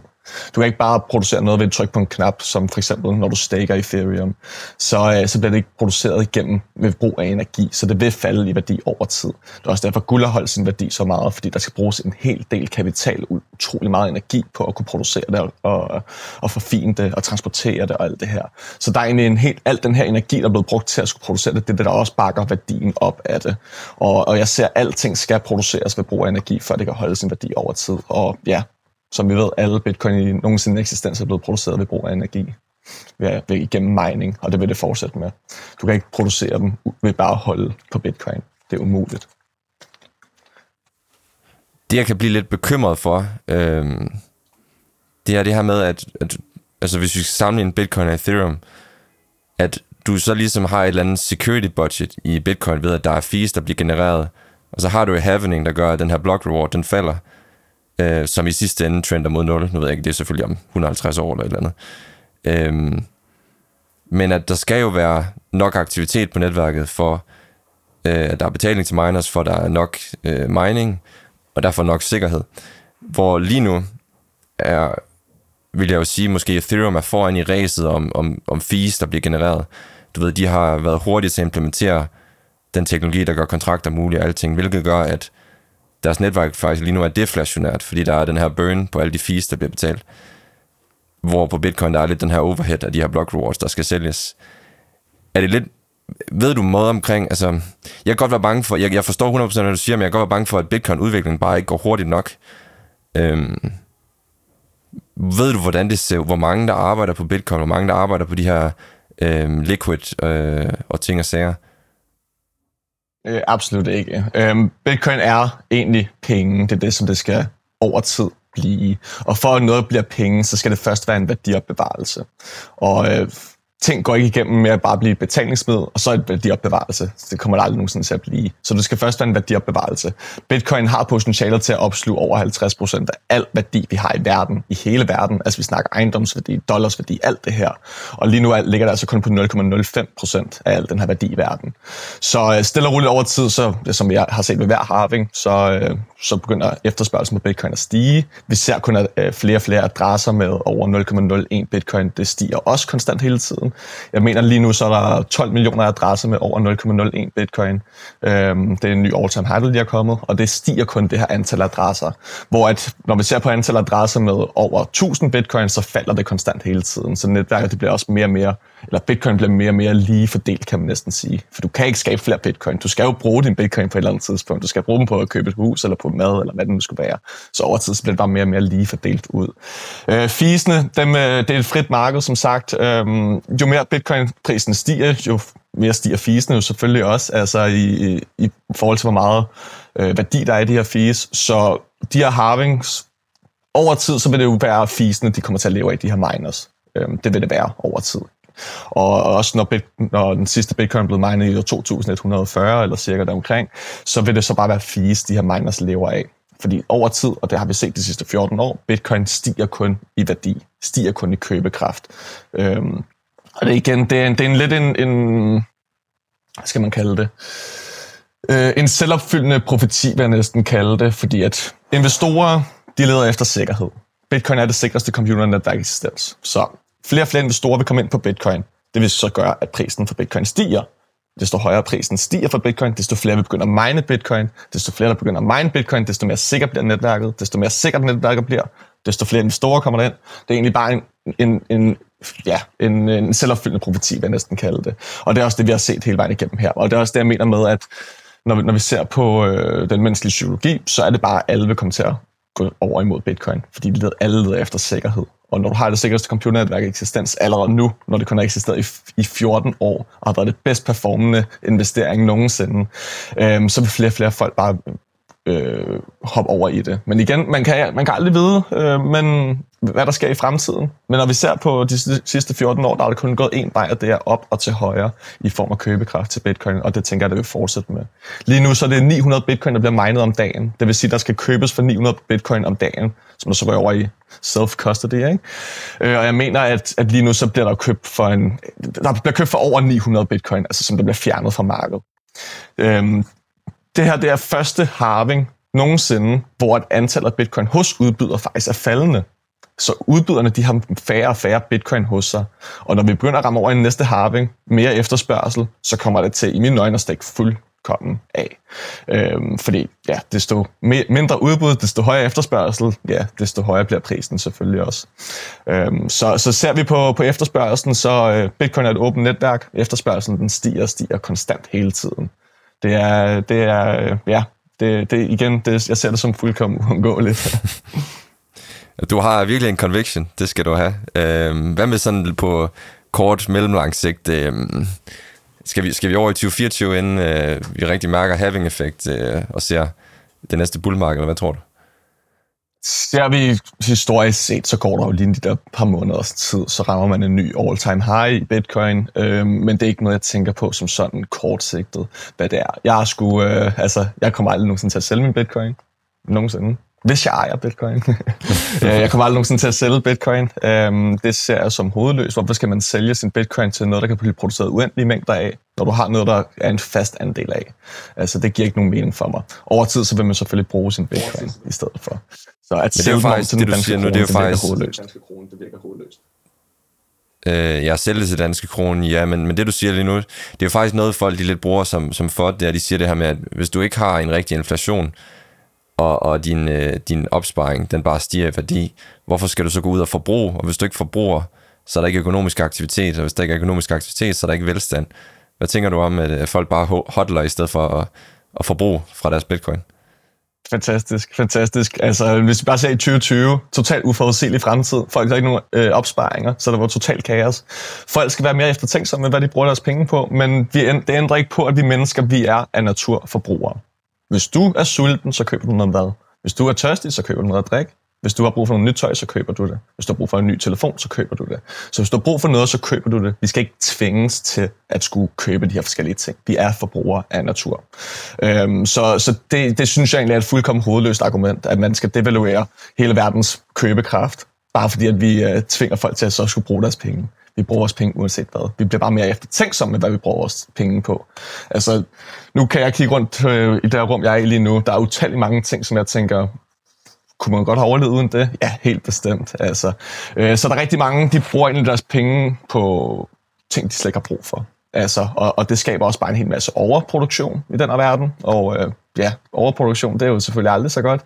Du kan ikke bare producere noget ved at trykke på en knap, som for eksempel når du staker Ethereum. Så, øh, så bliver det ikke produceret igennem ved brug af energi, så det vil falde i værdi over tid. Det er også derfor, guld har holdt sin værdi så meget, fordi der skal bruges en hel del kapital, utrolig meget energi på at kunne producere det og, og forfine det og transportere det og alt det her. Så der er egentlig en helt, alt den her energi, der er blevet brugt til at skulle producere det, det er det, der også bakker værdien op af det. Og, og jeg ser, alting ting skal produceres ved brug af energi, før det kan holde sin værdi over tid. Og ja, som vi ved, alle bitcoin i nogensinde eksistens er blevet produceret ved brug af energi ved, ved, igennem mining, og det vil det fortsætte med. Du kan ikke producere dem ved bare at holde på bitcoin. Det er umuligt. Det, jeg kan blive lidt bekymret for, øh, det er det her med, at, at altså hvis vi skal sammenligne bitcoin og ethereum, at du så ligesom har et eller andet security budget i bitcoin ved, at der er fees, der bliver genereret, og så har du et halvening, der gør, at den her block reward, den falder, øh, som i sidste ende trender mod 0. Nu ved jeg ikke, det er selvfølgelig om 150 år eller et eller andet. Øhm, men at der skal jo være nok aktivitet på netværket for, øh, at der er betaling til miners, for der er nok øh, mining, og derfor nok sikkerhed. Hvor lige nu er, vil jeg jo sige, måske Ethereum er foran i ræset om, om, om fees, der bliver genereret. Du ved, de har været hurtige til at implementere den teknologi, der gør kontrakter mulige og alting, hvilket gør, at deres netværk faktisk lige nu er deflationært, fordi der er den her burn på alle de fees, der bliver betalt. Hvor på Bitcoin, der er lidt den her overhead af de her block rewards, der skal sælges. Er det lidt... Ved du måde omkring... Altså, jeg kan godt være bange for... Jeg, jeg forstår 100% hvad du siger, men jeg kan godt være bange for, at Bitcoin-udviklingen bare ikke går hurtigt nok. Øhm, ved du, hvordan det ser Hvor mange, der arbejder på Bitcoin, hvor mange, der arbejder på de her øhm, liquid øh, og ting og sager? Øh, absolut ikke. Øhm, Bitcoin er egentlig penge. Det er det, som det skal over tid blive. Og for at noget bliver penge, så skal det først være en værdiopbevarelse. Og øh, ting går ikke igennem med at bare blive et betalingsmiddel, og så et værdiopbevarelse. Det kommer der aldrig nogensinde til at blive. Så det skal først være en værdiopbevarelse. Bitcoin har potentialet til at opsluge over 50% af al værdi, vi har i verden, i hele verden. Altså vi snakker ejendomsværdi, dollarsværdi, alt det her. Og lige nu ligger det altså kun på 0,05% af al den her værdi i verden. Så øh, stille og roligt over tid, så, som jeg har set ved hver harving, så, øh, så begynder efterspørgelsen på bitcoin at stige. Vi ser kun at øh, flere og flere adresser med over 0,01 bitcoin. Det stiger også konstant hele tiden. Øhm, jeg mener lige nu, så er der 12 millioner adresser med over 0,01 bitcoin. Øhm, det er en ny all-time high, der lige er kommet, og det stiger kun det her antal adresser. Hvor at, når vi ser på antal adresser med over 1000 bitcoin, så falder det konstant hele tiden. Så netværket det bliver også mere og mere, eller bitcoin bliver mere og mere lige fordelt, kan man næsten sige. For du kan ikke skabe flere bitcoin. Du skal jo bruge din bitcoin på et eller andet tidspunkt. Du skal bruge dem på at købe et hus, eller på mad, eller hvad det nu skulle være. Så over tid så bliver det bare mere og mere lige fordelt ud. Øh, fisene, dem, øh, det er et frit marked, som sagt. Øhm, jo mere bitcoin-prisen stiger, jo mere stiger fisene jo selvfølgelig også, altså i, i, i forhold til, hvor meget øh, værdi der er i de her fees. Så de her harvings, over tid, så vil det jo være fisene, de kommer til at leve af, de her miners. Øhm, det vil det være over tid. Og også når, bit, når den sidste bitcoin blev minet i år 2140, eller cirka deromkring, så vil det så bare være fees, de her miners lever af. Fordi over tid, og det har vi set de sidste 14 år, bitcoin stiger kun i værdi, stiger kun i købekraft. Øhm, og det er igen, det er, en, det er en lidt en, en, hvad skal man kalde det? Øh, en selvopfyldende profeti, vil jeg næsten kalde det, fordi at investorer, de leder efter sikkerhed. Bitcoin er det sikreste computernetværk i eksistens. Så flere og flere investorer vil komme ind på Bitcoin. Det vil så gøre, at prisen for Bitcoin stiger. Desto højere prisen stiger for Bitcoin, desto flere vil begynde at mine Bitcoin. Desto flere, der begynder at mine Bitcoin, desto mere sikker bliver netværket. Desto mere sikkert netværket bliver, desto flere investorer kommer der ind. Det er egentlig bare en, en, en, ja, en, en selvopfyldende profeti, vil jeg næsten kalde det. Og det er også det, vi har set hele vejen igennem her. Og det er også det, jeg mener med, at når vi, når vi ser på øh, den menneskelige psykologi, så er det bare, at alle vil komme til at gå over imod bitcoin, fordi de leder, alle leder efter sikkerhed. Og når du har det sikreste computernetværk i eksistens allerede nu, når det kun har eksisteret i, i 14 år, og har været det bedst performende investering nogensinde, øh, så vil flere og flere folk bare øh, hoppe over i det. Men igen, man kan, man kan aldrig vide, øh, men, hvad der sker i fremtiden. Men når vi ser på de sidste 14 år, der er der kun gået en vej, og det er op og til højre i form af købekraft til bitcoin, og det tænker jeg, det vil fortsætte med. Lige nu så er det 900 bitcoin, der bliver minet om dagen. Det vil sige, der skal købes for 900 bitcoin om dagen, som der så går over i self-custody. Ikke? Øh, og jeg mener, at, at lige nu så bliver der købt for en, der bliver købt for over 900 bitcoin, altså som der bliver fjernet fra markedet. Øhm, det her det er første harving nogensinde, hvor et antal af bitcoin hos udbyder faktisk er faldende. Så udbyderne de har færre og færre bitcoin hos sig. Og når vi begynder at ramme over i næste harving, mere efterspørgsel, så kommer det til i mine øjne at stikke fuldkommen af. Øhm, fordi ja, desto mindre udbud, desto højere efterspørgsel, ja, desto højere bliver prisen selvfølgelig også. Øhm, så, så ser vi på, på efterspørgselen, så øh, Bitcoin er et åbent netværk. Efterspørgselen den stiger og stiger konstant hele tiden. Det er, det er øh, ja, det, det igen, det, jeg ser det som fuldkommen uundgåeligt. (laughs) Du har virkelig en conviction, det skal du have. Øh, hvad med sådan på kort, mellemlang sigt? Øh, skal, vi, skal vi over i 2024, inden øh, vi rigtig mærker having-effekt øh, og ser det næste bullmarked, eller hvad tror du? Ser vi historisk set, så går der jo lige de der par måneders tid, så rammer man en ny all-time high i bitcoin, øh, men det er ikke noget, jeg tænker på som sådan kortsigtet, hvad det er. Jeg, sgu, øh, altså, jeg kommer aldrig nogensinde til at sælge min bitcoin, nogensinde hvis jeg ejer bitcoin. (laughs) jeg kommer aldrig nogensinde til at sælge bitcoin. Øhm, det ser jeg som hovedløst. Hvorfor skal man sælge sin bitcoin til noget, der kan blive produceret uendelige mængder af, når du har noget, der er en fast andel af? Altså, det giver ikke nogen mening for mig. Over tid, så vil man selvfølgelig bruge sin bitcoin i stedet for. Så at sælge det er faktisk, det, du siger nu, det er jo faktisk... Hovedløst. Det virker hovedløst. Øh, jeg sælger til danske krone, ja, men, men det du siger lige nu, det er jo faktisk noget, folk de lidt bruger som, som for, det er, de siger det her med, at hvis du ikke har en rigtig inflation, og, og din, øh, din opsparing, den bare stiger i værdi, hvorfor skal du så gå ud og forbruge? Og hvis du ikke forbruger, så er der ikke økonomisk aktivitet, og hvis der ikke er økonomisk aktivitet, så er der ikke velstand. Hvad tænker du om, at folk bare hodler i stedet for at, at forbruge fra deres bitcoin? Fantastisk, fantastisk. Altså, hvis vi bare ser i 2020, totalt uforudsigelig fremtid. Folk har ikke nogen øh, opsparinger, så der var totalt kaos. Folk skal være mere eftertænksomme med, hvad de bruger deres penge på, men vi, det ændrer ikke på, at vi mennesker, vi er af natur forbrugere. Hvis du er sulten, så køber du noget mad. Hvis du er tørstig, så køber du noget at drikke. Hvis du har brug for noget nyt tøj, så køber du det. Hvis du har brug for en ny telefon, så køber du det. Så hvis du har brug for noget, så køber du det. Vi skal ikke tvinges til at skulle købe de her forskellige ting. Vi er forbrugere af natur. Øhm, så så det, det synes jeg egentlig er et fuldkommen hovedløst argument, at man skal devaluere hele verdens købekraft, bare fordi at vi øh, tvinger folk til at så skulle bruge deres penge vi bruger vores penge uanset hvad. Vi bliver bare mere eftertænksomme med, hvad vi bruger vores penge på. Altså, nu kan jeg kigge rundt øh, i det her rum, jeg er i lige nu. Der er utallige mange ting, som jeg tænker, kunne man godt have overlevet uden det? Ja, helt bestemt. Altså, øh, så der er rigtig mange, de bruger egentlig deres penge på ting, de slet ikke har brug for. Altså, og, og det skaber også bare en hel masse overproduktion i den her verden, og øh, ja, overproduktion, det er jo selvfølgelig aldrig så godt.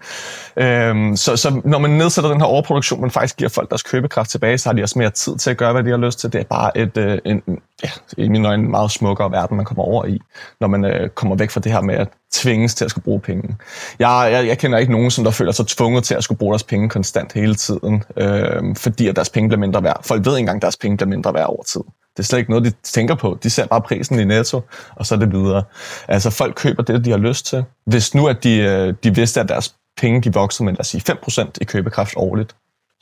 Øhm, så, så når man nedsætter den her overproduktion, man faktisk giver folk deres købekraft tilbage, så har de også mere tid til at gøre, hvad de har lyst til. Det er bare et, øh, en, ja, i mine øjne en meget smukkere verden, man kommer over i, når man øh, kommer væk fra det her med at tvinges til at skulle bruge penge. Jeg, jeg, jeg kender ikke nogen, som der føler sig tvunget til at skulle bruge deres penge konstant hele tiden, øh, fordi at deres penge bliver mindre værd. Folk ved ikke engang, at deres penge bliver mindre værd over tid. Det er slet ikke noget, de tænker på. De ser bare prisen i netto, og så er det videre. Altså, folk køber det, de har lyst til. Hvis nu, at de, øh, de vidste, at deres penge de vokser med, lad os sige, 5% i købekraft årligt,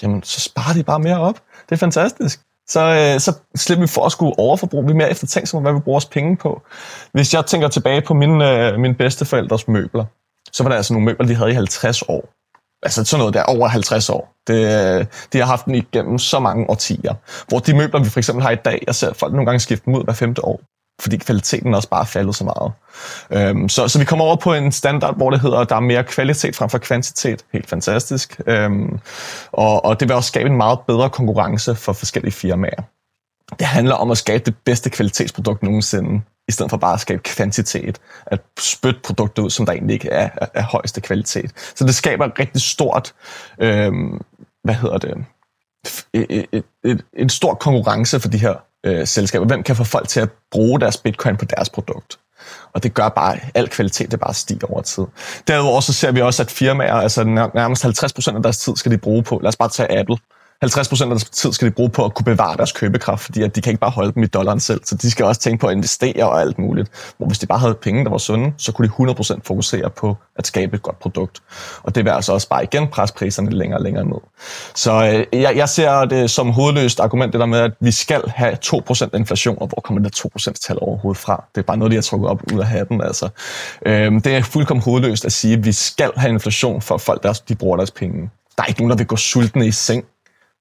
jamen, så sparer de bare mere op. Det er fantastisk. Så, øh, så slipper vi for at skulle overforbruge. Vi er mere eftertænksomme, hvad vi bruger vores penge på. Hvis jeg tænker tilbage på mine, øh, mine bedsteforældres møbler, så var der altså nogle møbler, de havde i 50 år altså sådan noget der over 50 år. Det, de har haft den igennem så mange årtier. Hvor de møbler, vi for eksempel har i dag, jeg ser folk nogle gange skifte dem ud hver femte år fordi kvaliteten også bare er faldet så meget. Øhm, så, så vi kommer over på en standard, hvor det hedder, at der er mere kvalitet frem for kvantitet. Helt fantastisk. Øhm, og, og det vil også skabe en meget bedre konkurrence for forskellige firmaer. Det handler om at skabe det bedste kvalitetsprodukt nogensinde i stedet for bare at skabe kvantitet, at spytte produkter ud, som der egentlig ikke er af højeste kvalitet. Så det skaber et rigtig stort, øh, hvad hedder det, et, et, e, e, et, en stor konkurrence for de her øh, selskaber. Hvem kan få folk til at bruge deres bitcoin på deres produkt? Og det gør bare, al kvalitet det bare stiger over tid. Derudover så ser vi også, at firmaer, altså nærmest 50% af deres tid skal de bruge på, lad os bare tage Apple, 50% af deres tid skal de bruge på at kunne bevare deres købekraft, fordi at de kan ikke bare holde dem i dollaren selv, så de skal også tænke på at investere og alt muligt. Hvor hvis de bare havde penge, der var sunde, så kunne de 100% fokusere på at skabe et godt produkt. Og det vil altså også bare igen presse priserne længere og længere ned. Så øh, jeg, jeg ser det som hovedløst argument, det der med, at vi skal have 2% inflation, og hvor kommer det 2% tal overhovedet fra? Det er bare noget, de har trukket op ud af hatten. Altså. Øh, det er fuldkommen hovedløst at sige, at vi skal have inflation for folk, der de bruger deres penge. Der er ikke nogen, der vil gå sultne i seng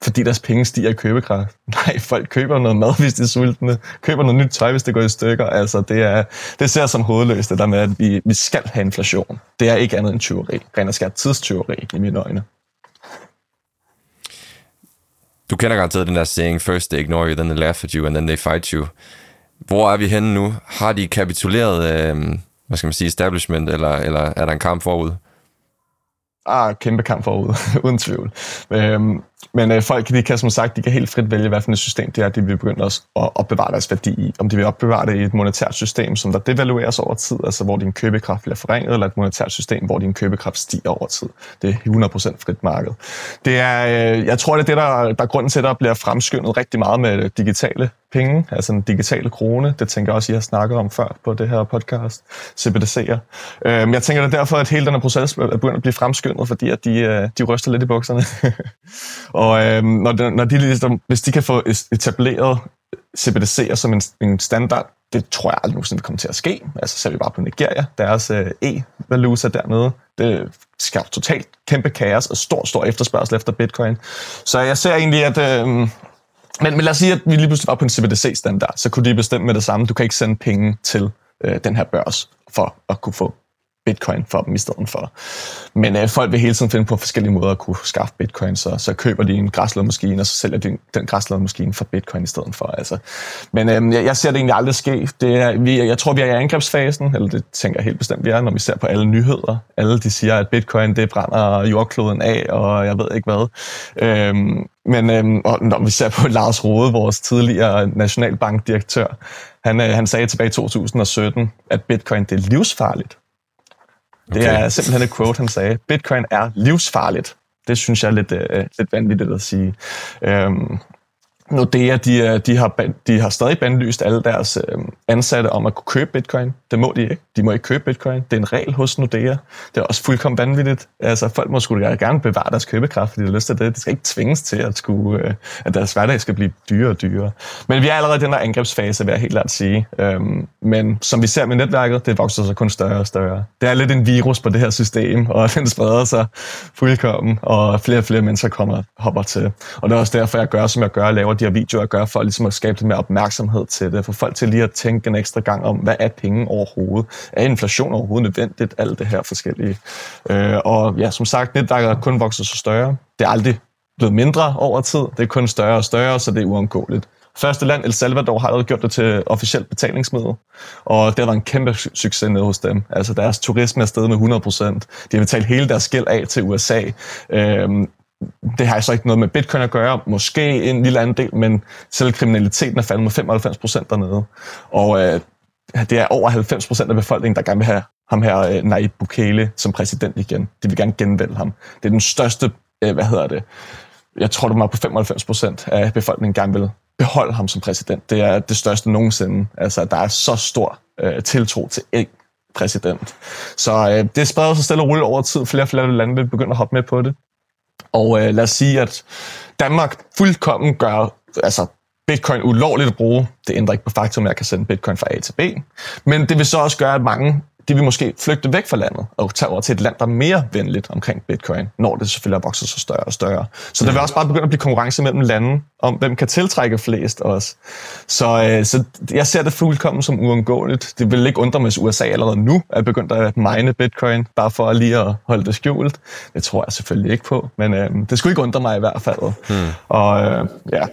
fordi deres penge stiger i købekraft. (laughs) Nej, folk køber noget mad, hvis de er sultne. Køber noget nyt tøj, hvis det går i stykker. Altså, det, er, det ser som hovedløst, det der med, at vi, vi skal have inflation. Det er ikke andet end tyveri. Rent og skært tidstyveri i mine øjne. Du kender garanteret den der saying, first they ignore you, then they laugh at you, and then they fight you. Hvor er vi henne nu? Har de kapituleret, øh, hvad skal man sige, establishment, eller, eller er der en kamp forud? Ah, kæmpe kamp forud, (laughs) uden tvivl. Øhm, men øh, folk de kan som sagt de kan helt frit vælge, hvad for et system det er, de vil begynde at opbevare deres værdi i. Om de vil opbevare det i et monetært system, som der devalueres over tid, altså hvor din købekraft bliver forringet, eller et monetært system, hvor din købekraft stiger over tid. Det er 100% frit marked. Det er, øh, jeg tror, det er det, der, der er grunden til, at der bliver fremskyndet rigtig meget med digitale penge, altså den digitale krone. Det tænker jeg også, I har snakket om før på det her podcast, CBDC'er. Øhm, jeg tænker det er derfor, at hele den her proces er begyndt at blive fremskyndet, fordi at de, øh, de ryster lidt i bukserne. (laughs) Og øh, når, de, når de ligesom, hvis de kan få etableret CBDC'er som en, en standard, det tror jeg aldrig nogensinde kommer til at ske. Altså ser vi bare på Nigeria, deres øh, e-valuta dernede, det skaber totalt kæmpe kaos og stor, stor efterspørgsel efter bitcoin. Så jeg ser egentlig, at... Øh, men, men lad os sige, at vi lige pludselig var på en CBDC-standard, så kunne de bestemme med det samme. Du kan ikke sende penge til øh, den her børs for at kunne få bitcoin for dem i stedet for. Men øh, folk vil hele tiden finde på forskellige måder at kunne skaffe bitcoin, så, så køber de en græslådmaskine, og så sælger de den græslådmaskine for bitcoin i stedet for. Altså. Men øh, jeg, jeg ser det egentlig aldrig ske. Det er, vi, jeg tror, vi er i angrebsfasen, eller det tænker jeg helt bestemt, vi er, når vi ser på alle nyheder. Alle de siger, at bitcoin det brænder jordkloden af, og jeg ved ikke hvad. Øh, men øh, og når vi ser på (laughs) Lars Rode, vores tidligere nationalbankdirektør, han, øh, han sagde tilbage i 2017, at bitcoin det er livsfarligt. Det okay. er simpelthen et quote, han sagde. Bitcoin er livsfarligt. Det synes jeg er lidt, øh, lidt vanvittigt at sige. Øhm, Nordea, de, de, har, de har stadig bandlyst alle deres øh, ansatte om at kunne købe bitcoin. Det må de ikke. De må ikke købe bitcoin. Det er en regel hos Nordea. Det er også fuldkommen vanvittigt. Altså, folk må skulle gerne bevare deres købekraft, fordi de har lyst til det. De skal ikke tvinges til, at, skulle, øh, at deres hverdag skal blive dyrere og dyrere. Men vi er allerede i den der angrebsfase, vil jeg helt klart sige. Øhm, men som vi ser med netværket, det vokser så kun større og større. Det er lidt en virus på det her system, og (laughs) den spreder sig fuldkommen, og flere og flere mennesker kommer hopper til. Og det er også derfor, jeg gør, som jeg gør, laver de her videoer gør for ligesom at skabe lidt mere opmærksomhed til det, for folk til lige at tænke en ekstra gang om, hvad er penge overhovedet? Er inflation overhovedet nødvendigt? Alt det her forskellige. Øh, og ja, som sagt, netværket kun vokset så større. Det er aldrig blevet mindre over tid. Det er kun større og større, så det er uundgåeligt. Første land, El Salvador, har allerede gjort det til officielt betalingsmiddel, og det har været en kæmpe succes nede hos dem. Altså deres turisme er steget med 100%. De har betalt hele deres gæld af til USA. Øhm, det har så ikke noget med bitcoin at gøre, måske en lille anden del, men selv kriminaliteten er faldet med 95 procent dernede. Og øh, det er over 90 procent af befolkningen, der gerne vil have ham her, øh, Nayib Bukele, som præsident igen. De vil gerne genvælge ham. Det er den største, øh, hvad hedder det, jeg tror, det var på 95 procent af befolkningen gerne vil beholde ham som præsident. Det er det største nogensinde. Altså, der er så stor øh, tiltro til en præsident. Så øh, det spreder sig stille og roligt over tid. Flere og flere lande vil begynde at hoppe med på det. Og øh, lad os sige, at Danmark fuldkommen gør altså, bitcoin ulovligt at bruge. Det ændrer ikke på faktum, at jeg kan sende bitcoin fra A til B. Men det vil så også gøre, at mange de vil måske flygte væk fra landet og tage over til et land, der er mere venligt omkring bitcoin, når det selvfølgelig er vokset så større og større. Så der vil også bare begynde at blive konkurrence mellem lande om, hvem kan tiltrække flest også. Så, øh, så jeg ser det fuldkommen som uundgåeligt. Det vil ikke undre mig, hvis USA allerede nu er begyndt at mine bitcoin, bare for lige at holde det skjult. Det tror jeg selvfølgelig ikke på, men øh, det skulle ikke undre mig i hvert fald. Hmm. Og øh, ja,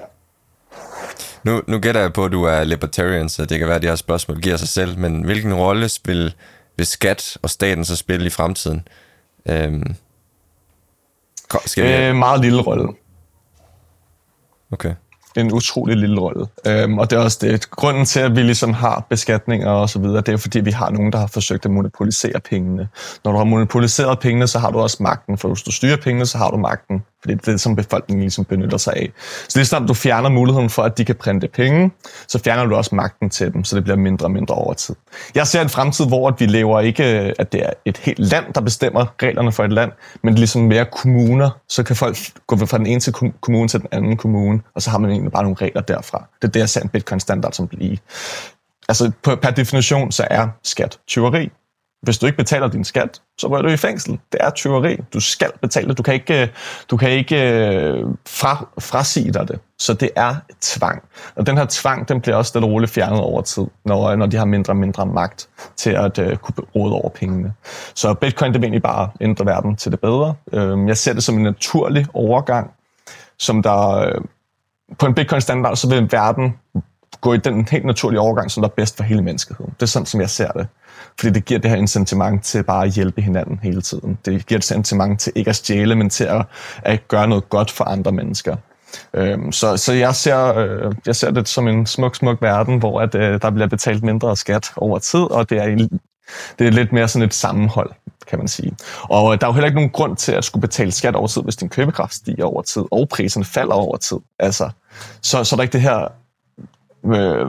nu, nu gætter jeg på, at du er libertarian, så det kan være, at de her spørgsmål giver sig selv, men hvilken rolle spil, vil skat og staten så spille i fremtiden? Øhm, skal vi øh, meget lille rolle. Okay. En utrolig lille rolle. Øhm, og det er også det. Grunden til, at vi ligesom har beskatninger og så videre, det er fordi, vi har nogen, der har forsøgt at monopolisere pengene. Når du har monopoliseret pengene, så har du også magten. For hvis du styrer pengene, så har du magten. For det er det, som befolkningen ligesom benytter sig af. Så det er du fjerner muligheden for, at de kan printe penge, så fjerner du også magten til dem, så det bliver mindre og mindre over tid. Jeg ser en fremtid, hvor vi lever ikke, at det er et helt land, der bestemmer reglerne for et land, men det er ligesom mere kommuner. Så kan folk gå fra den ene til kommune til den anden kommune, og så har man egentlig bare nogle regler derfra. Det er det, jeg ser en bitcoin-standard som blive. Altså per definition, så er skat tyveri. Hvis du ikke betaler din skat, så rører du i fængsel. Det er tyveri. Du skal betale det. Du kan ikke, øh, du kan ikke øh, fra, frasige dig det. Så det er tvang. Og den her tvang, den bliver også stille og roligt fjernet over tid, når, øh, når de har mindre og mindre magt til at uh, kunne råde over pengene. Så bitcoin, det vil egentlig bare ændre verden til det bedre. Uh, jeg ser det som en naturlig overgang, som der... Uh, på en bitcoin-standard, så vil verden gå i den helt naturlige overgang, som der er bedst for hele menneskeheden. Det er sådan, som jeg ser det. Fordi det giver det her incitament til bare at hjælpe hinanden hele tiden. Det giver et incitament til ikke at stjæle, men til at, at gøre noget godt for andre mennesker. Øhm, så, så jeg, ser, øh, jeg ser det som en smuk, smuk verden, hvor at, øh, der bliver betalt mindre skat over tid, og det er, det er lidt mere sådan et sammenhold, kan man sige. Og øh, der er jo heller ikke nogen grund til at skulle betale skat over tid, hvis din købekraft stiger over tid, og priserne falder over tid. Altså, så, så er der ikke det her øh,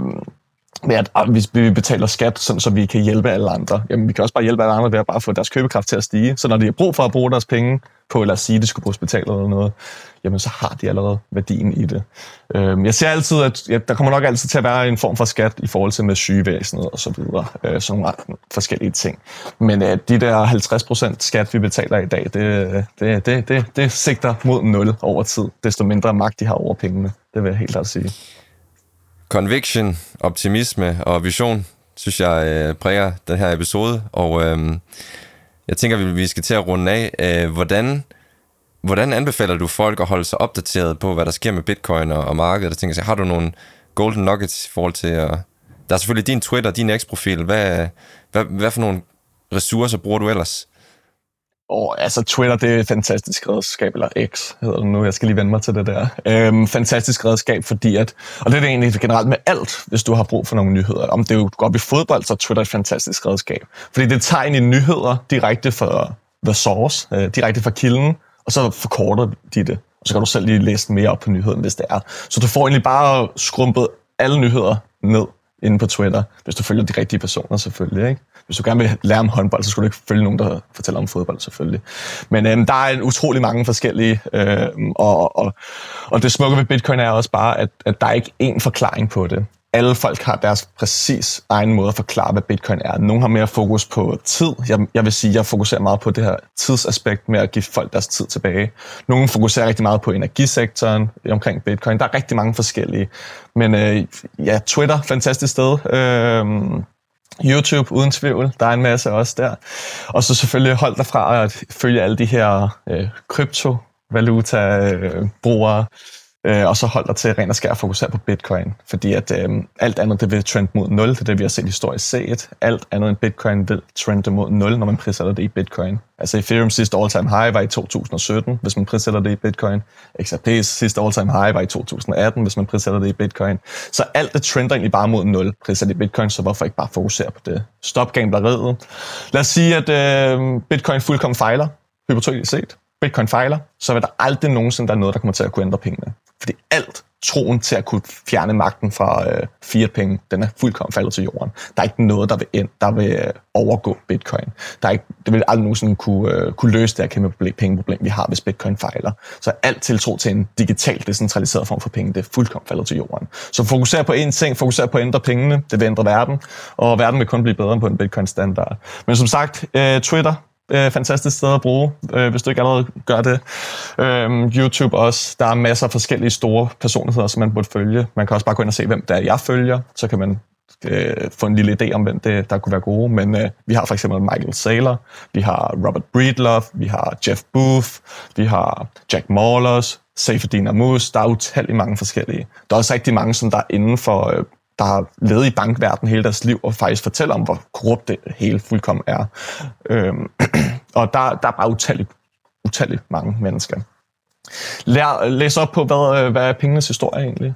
med at ah, hvis vi betaler skat, sådan, så vi kan hjælpe alle andre. Jamen, vi kan også bare hjælpe alle andre ved at bare få deres købekraft til at stige. Så når de har brug for at bruge deres penge på, lad os sige, at de skulle på hospitalet eller noget, jamen så har de allerede værdien i det. Øhm, jeg ser altid, at ja, der kommer nok altid til at være en form for skat i forhold til med sygevæsenet og så videre. Øh, sådan nogle forskellige ting. Men øh, de der 50% skat, vi betaler i dag, det, det, det, det, det sigter mod 0 over tid. Desto mindre magt de har over pengene. Det vil jeg helt klart sige. Conviction, optimisme og vision, synes jeg øh, præger den her episode, og øh, jeg tænker, vi skal til at runde af. Øh, hvordan, hvordan anbefaler du folk at holde sig opdateret på, hvad der sker med bitcoin og, og markedet? Jeg tænker, så har du nogle golden nuggets i forhold til at... Der er selvfølgelig din Twitter, din X-profil. Hvad, hvad, hvad for nogle ressourcer bruger du ellers? Og altså, Twitter, det er et fantastisk redskab, eller X hedder det nu, jeg skal lige vende mig til det der. Øhm, fantastisk redskab, fordi at, og det er det egentlig generelt med alt, hvis du har brug for nogle nyheder. Om det er jo op i fodbold, så er Twitter et fantastisk redskab. Fordi det tager egentlig nyheder direkte fra the source, øh, direkte fra kilden, og så forkorter de det. Og så kan du selv lige læse mere op på nyheden, hvis det er. Så du får egentlig bare skrumpet alle nyheder ned inde på Twitter, hvis du følger de rigtige personer selvfølgelig. Ikke? Hvis du gerne vil lære om håndbold, så skulle du ikke følge nogen, der fortæller om fodbold selvfølgelig. Men øhm, der er en utrolig mange forskellige, øhm, og, og, og det smukke ved Bitcoin er også bare, at, at der er ikke én forklaring på det alle folk har deres præcis egen måde at forklare, hvad bitcoin er. Nogle har mere fokus på tid. Jeg, jeg vil sige, jeg fokuserer meget på det her tidsaspekt med at give folk deres tid tilbage. Nogle fokuserer rigtig meget på energisektoren omkring bitcoin. Der er rigtig mange forskellige. Men øh, ja, Twitter, fantastisk sted. Øh, YouTube, uden tvivl. Der er en masse også der. Og så selvfølgelig hold dig fra at følge alle de her øh, kryptovaluta-brugere. Øh, Øh, og så hold dig til rent og skær fokusere på bitcoin, fordi at øh, alt andet det vil trend mod 0, det er det, vi har set historisk set. Alt andet end bitcoin vil trende mod 0, når man prissætter det i bitcoin. Altså Ethereum sidste all-time high var i 2017, hvis man prissætter det i bitcoin. XRP's sidste all-time high var i 2018, hvis man prissætter det i bitcoin. Så alt det trender egentlig bare mod 0 prissætter i bitcoin, så hvorfor ikke bare fokusere på det? Stop gambleriet. Lad os sige, at øh, bitcoin fuldkommen fejler, hypotetisk set. Bitcoin fejler, så vil der aldrig nogensinde være noget, der kommer til at kunne ændre pengene. Fordi alt troen til at kunne fjerne magten fra øh, fiat penge, den er fuldkommen faldet til jorden. Der er ikke noget, der vil, ind, der vil øh, overgå bitcoin. Der er ikke, det vil aldrig nogensinde kunne, øh, kunne løse det her kæmpe problem, pengeproblem, vi har, hvis bitcoin fejler. Så alt tiltro til en digital, decentraliseret form for penge, det er fuldkommen faldet til jorden. Så fokuser på én ting, fokuser på at ændre pengene, det vil ændre verden, og verden vil kun blive bedre på en bitcoin-standard. Men som sagt, øh, Twitter, øh, fantastisk sted at bruge, øh, hvis du ikke allerede gør det. Øh, YouTube også. Der er masser af forskellige store personligheder, som man burde følge. Man kan også bare gå ind og se, hvem der er, jeg følger. Så kan man øh, få en lille idé om, hvem det, der kunne være gode. Men øh, vi har for eksempel Michael Saylor, vi har Robert Breedlove, vi har Jeff Booth, vi har Jack Maulers, Seyfedin Amus. Der er utallige mange forskellige. Der er også rigtig mange, som der er inden for øh, der har levet i bankverdenen hele deres liv, og faktisk fortæller om, hvor korrupt det hele fuldkommen er. Øhm, (clears throat) og der, der er bare utalligt, utalligt mange mennesker. Lær, læs op på, hvad, øh, hvad er pengenes historie egentlig?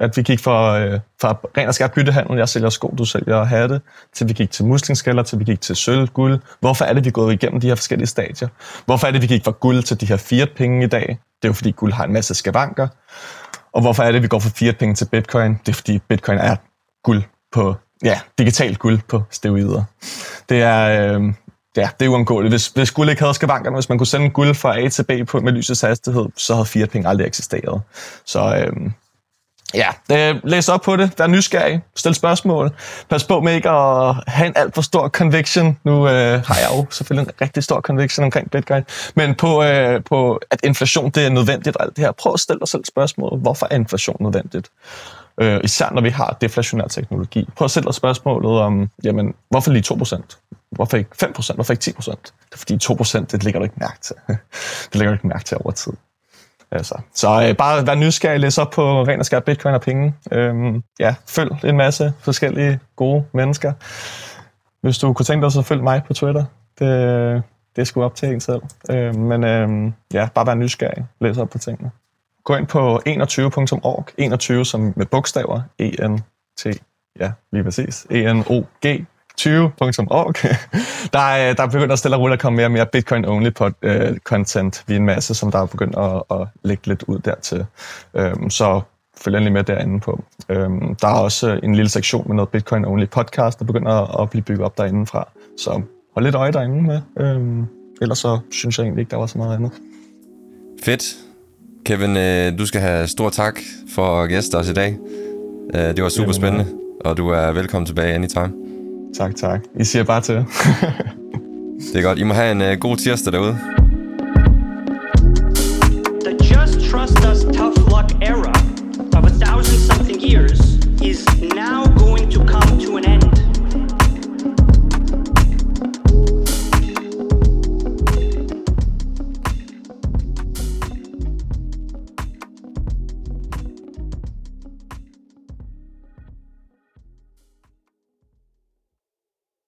At vi gik fra, øh, fra ren og skært byttehandel, jeg sælger sko, du sælger hatte, til vi gik til muslingsskaller, til vi gik til sølv, guld. Hvorfor er det, vi er gået igennem de her forskellige stadier? Hvorfor er det, vi gik fra guld til de her fiat penge i dag? Det er jo fordi guld har en masse skavanker. Og hvorfor er det, vi går fra fiat penge til bitcoin? Det er fordi bitcoin er guld på, ja, digitalt guld på steroider. Det er, øh, ja, det er uundgåeligt. Hvis, hvis guld ikke havde skavankerne, hvis man kunne sende guld fra A til B på, med lysets hastighed, så havde fiat penge aldrig eksisteret. Så øh, Ja, øh, læs op på det. Vær nysgerrig. Stil spørgsmål. Pas på med ikke at have en alt for stor conviction. Nu øh, har jeg jo selvfølgelig en rigtig stor conviction omkring Bitcoin. Men på, øh, på at inflation det er nødvendigt og alt det her. Prøv at stille dig selv spørgsmålet. Hvorfor er inflation nødvendigt? Øh, især når vi har deflationær teknologi. Prøv at stille dig spørgsmålet om, jamen, hvorfor lige 2%? Hvorfor ikke 5%? Hvorfor ikke 10%? Det er fordi 2% det ligger du ikke mærke til. (laughs) det ligger du ikke mærke til over tid. Altså, så øh, bare vær nysgerrig, læs op på ren og skær bitcoin og penge. Øhm, ja, følg en masse forskellige gode mennesker. Hvis du kunne tænke dig, så følg mig på Twitter. Det, det er sgu op til en selv. Øh, men øh, ja, bare vær nysgerrig. Læs op på tingene. Gå ind på 21.org. 21 som med bogstaver. E-N-T. Ja, lige præcis. E-N-O-G 20.org. (laughs) der, er, der er begyndt at stille og roligt at komme mere og mere Bitcoin-only på, uh, content. Vi er en masse, som der er begyndt at, at lægge lidt ud dertil. Um, så følg endelig med derinde på. Um, der er også en lille sektion med noget Bitcoin-only podcast, der begynder at blive bygget op derinde fra. Så hold lidt øje derinde med. Um, ellers så synes jeg egentlig ikke, der var så meget andet. Fedt. Kevin, øh, du skal have stor tak for at gæste os i dag. Øh, det var super spændende, og du er velkommen tilbage anytime. Tak, tak. I siger bare til. (laughs) det er godt. I må have en uh, god tirsdag derude.